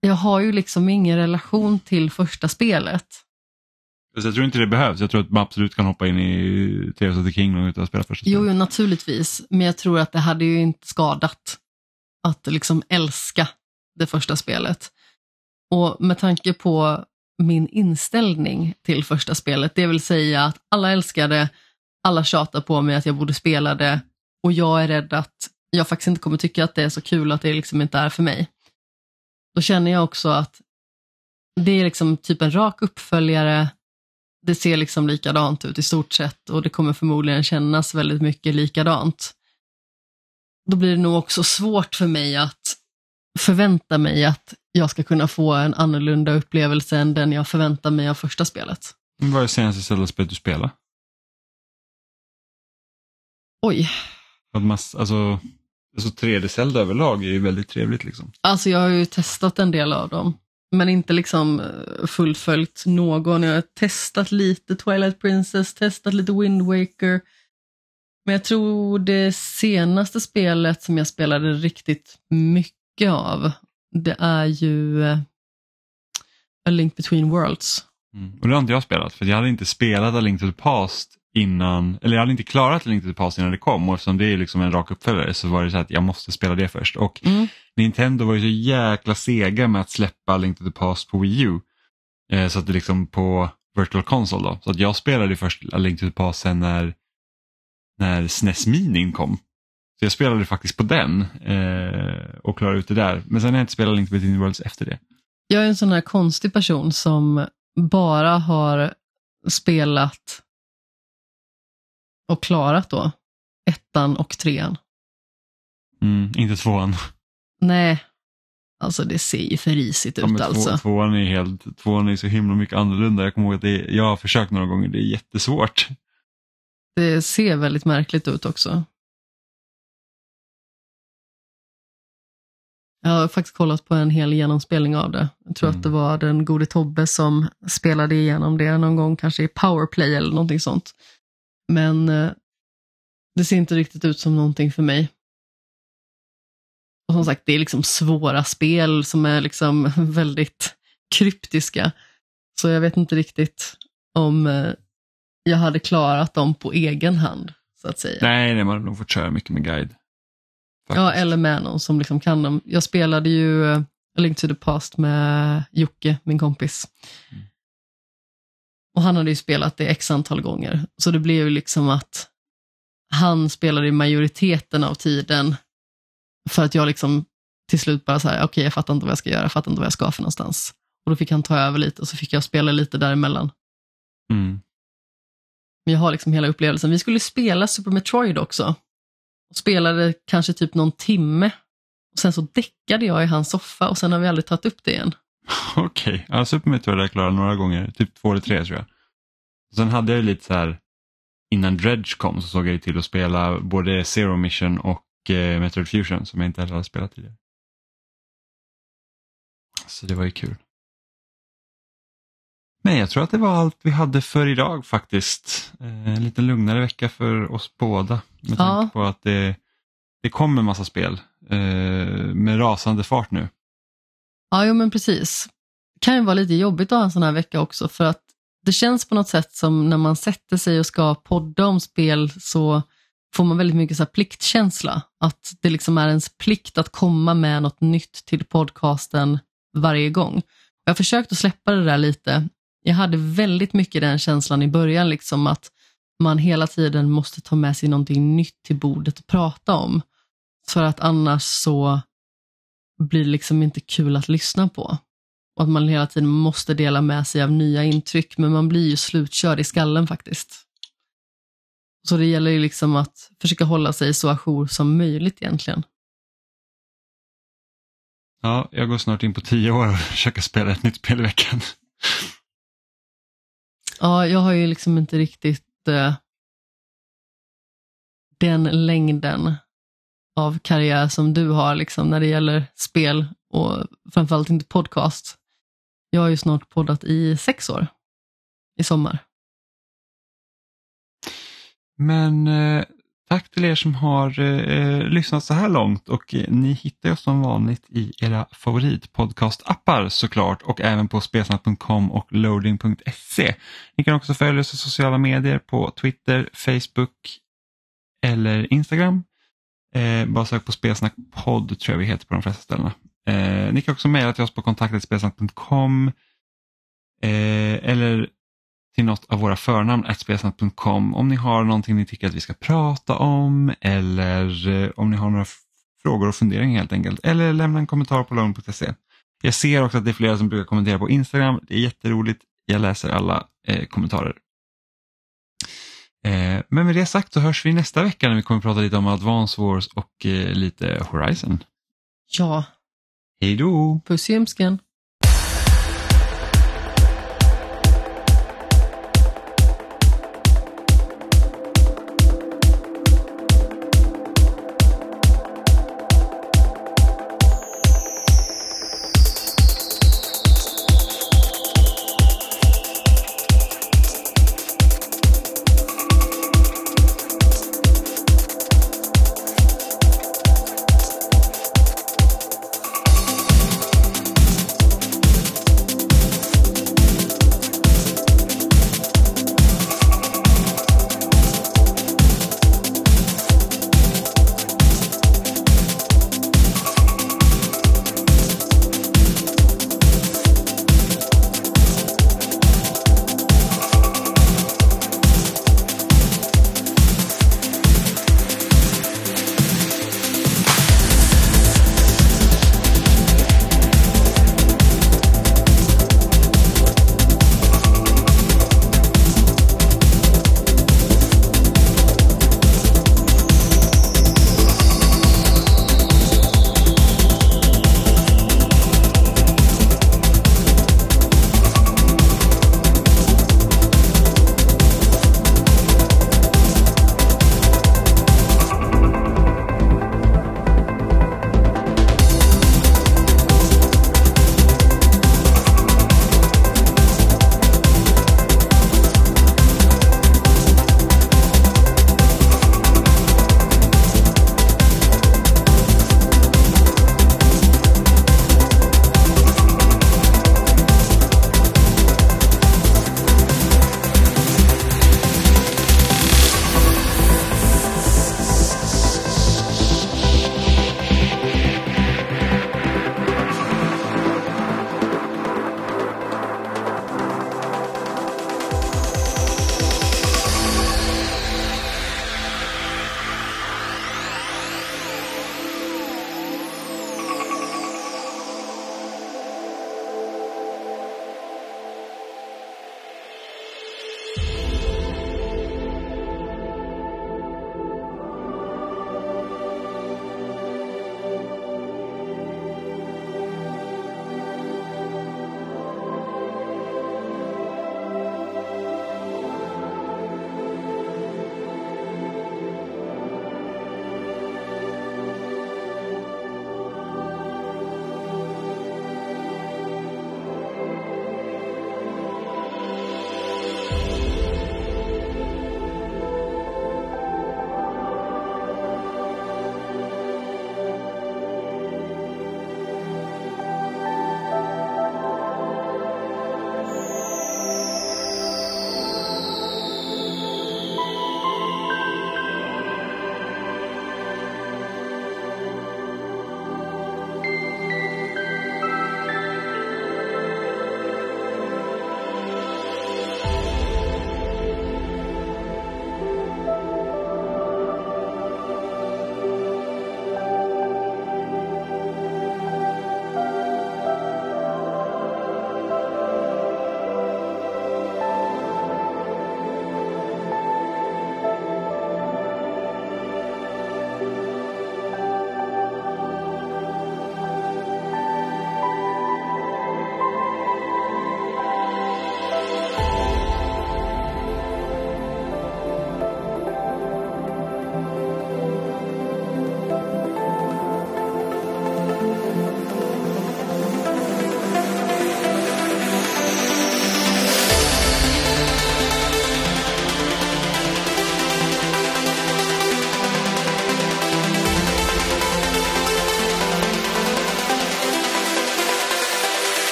jag har ju liksom ingen relation till första spelet. Så jag tror inte det behövs. Jag tror att man absolut kan hoppa in i Tears of the Kingdom utan att spela första spelet. Jo, jo, naturligtvis. Men jag tror att det hade ju inte skadat att liksom älska det första spelet. Och med tanke på min inställning till första spelet, det vill säga att alla älskar det, alla tjatar på mig att jag borde spela det och jag är rädd att jag faktiskt inte kommer tycka att det är så kul att det liksom inte är för mig. Då känner jag också att det är liksom typ en rak uppföljare, det ser liksom likadant ut i stort sett och det kommer förmodligen kännas väldigt mycket likadant. Då blir det nog också svårt för mig att förvänta mig att jag ska kunna få en annorlunda upplevelse än den jag förväntar mig av första spelet. Vad är senaste Zelda-spelet du spelar? Oj. Alltså, alltså 3D-Zelda överlag är ju väldigt trevligt. Liksom. Alltså jag har ju testat en del av dem, men inte liksom eh, fullföljt någon. Jag har testat lite Twilight Princess, testat lite Wind Waker. Men jag tror det senaste spelet som jag spelade riktigt mycket av, det är ju uh, A Link Between Worlds. Mm. Och det har inte jag spelat, för jag hade inte spelat A Link to the Past innan, eller jag hade inte klarat Link to the Past innan det kom och eftersom det är liksom en rak uppföljare så var det så att jag måste spela det först. Och mm. Nintendo var ju så jäkla sega med att släppa Link to the Past på Wii U. Eh, så att det liksom på Virtual Console då. Så att jag spelade först Link to the Past sen när när SNES Mini kom. Så jag spelade faktiskt på den eh, och klarade ut det där. Men sen har jag inte spelat Link Between Worlds efter det. Jag är en sån här konstig person som bara har spelat och klarat då ettan och trean. Mm, inte tvåan. Nej, alltså det ser ju för risigt Ja, ut två, alltså. tvåan, är helt, tvåan är så himla mycket annorlunda. Jag kommer ihåg att är, jag har försökt några gånger, det är jättesvårt. Det ser väldigt märkligt ut också. Jag har faktiskt kollat på en hel genomspelning av det. Jag tror Mm. att det var den gode Tobbe som spelade igenom det någon gång, kanske i powerplay eller någonting sånt. Men eh, det ser inte riktigt ut som någonting för mig. Och som sagt, det är liksom svåra spel som är liksom väldigt kryptiska. Så jag vet inte riktigt om eh, jag hade klarat dem på egen hand, så att säga. Nej, nej man har nog fått köra mycket med guide. Ja, Faktiskt. eller med någon som liksom kan dem. Jag spelade ju eh, A Link to the Past med Jocke, min kompis. Mm. Och han hade ju spelat det x antal gånger. Så det blev ju liksom att han spelade i majoriteten av tiden. För att jag liksom till slut bara så här, okej jag fattar inte vad jag ska göra, jag fattar inte vad jag ska för någonstans. Och då fick han ta över lite och så fick jag spela lite däremellan. Mm. Men jag har liksom hela upplevelsen. Vi skulle spela Super Metroid också. Och spelade kanske typ någon timme. Och Sen så däckade jag i hans soffa och sen har vi aldrig tagit upp det igen. Okej, ja, Super Metroid har jag klarat några gånger, typ två eller tre tror jag. Sen hade jag lite så här, innan Dredge kom så såg jag till att spela både Zero Mission och eh, Metroid Fusion som jag inte heller hade spelat tidigare. Så det var ju kul. Men jag tror att det var allt vi hade för idag faktiskt. Eh, en lite lugnare vecka för oss båda. Med Ja. tanke på att det, det kommer massa spel eh, med rasande fart nu. Ja, jo men precis. Det kan ju vara lite jobbigt att ha en sån här vecka också för att det känns på något sätt som när man sätter sig och ska podda om spel så får man väldigt mycket så här pliktkänsla. Att det liksom är ens plikt att komma med något nytt till podcasten varje gång. Jag har försökt att släppa det där lite. Jag hade väldigt mycket den känslan i början, liksom att man hela tiden måste ta med sig någonting nytt till bordet att prata om. För att annars så blir liksom inte kul att lyssna på. Och att man hela tiden måste dela med sig av nya intryck, men man blir ju slutkörd i skallen faktiskt. Så det gäller ju liksom att försöka hålla sig så ajour som möjligt egentligen. Ja, jag går snart in på tio år och försöker spela ett nytt spel i veckan. Ja, jag har ju liksom inte riktigt eh, den längden av karriär som du har liksom när det gäller spel och framförallt inte podcast. Jag har ju snart poddat i sex år i sommar. Men eh, tack till er som har eh, eh lyssnat så här långt och eh, ni hittar oss som vanligt i era favoritpodcastappar såklart och även på spelsnack.com och loading.se. Ni kan också följa oss i sociala medier på Twitter, Facebook eller Instagram. Eh, bara sök på Spelsnack podd tror jag vi heter på de flesta ställena. Eh, ni kan också mejla till oss på kontaktetspelsnack.com eh, eller till något av våra förnamn spelsnack.com om ni har någonting ni tycker att vi ska prata om eller eh, om ni har några frågor och funderingar helt enkelt. Eller lämna en kommentar på lugn.se. Jag ser också att det är flera som brukar kommentera på Instagram. Det är jätteroligt. Jag läser alla eh, kommentarer. Eh, men med det sagt så hörs vi nästa vecka när vi kommer prata lite om Advance Wars och eh, lite Horizon. Ja, Hej då! puss i ljumsken.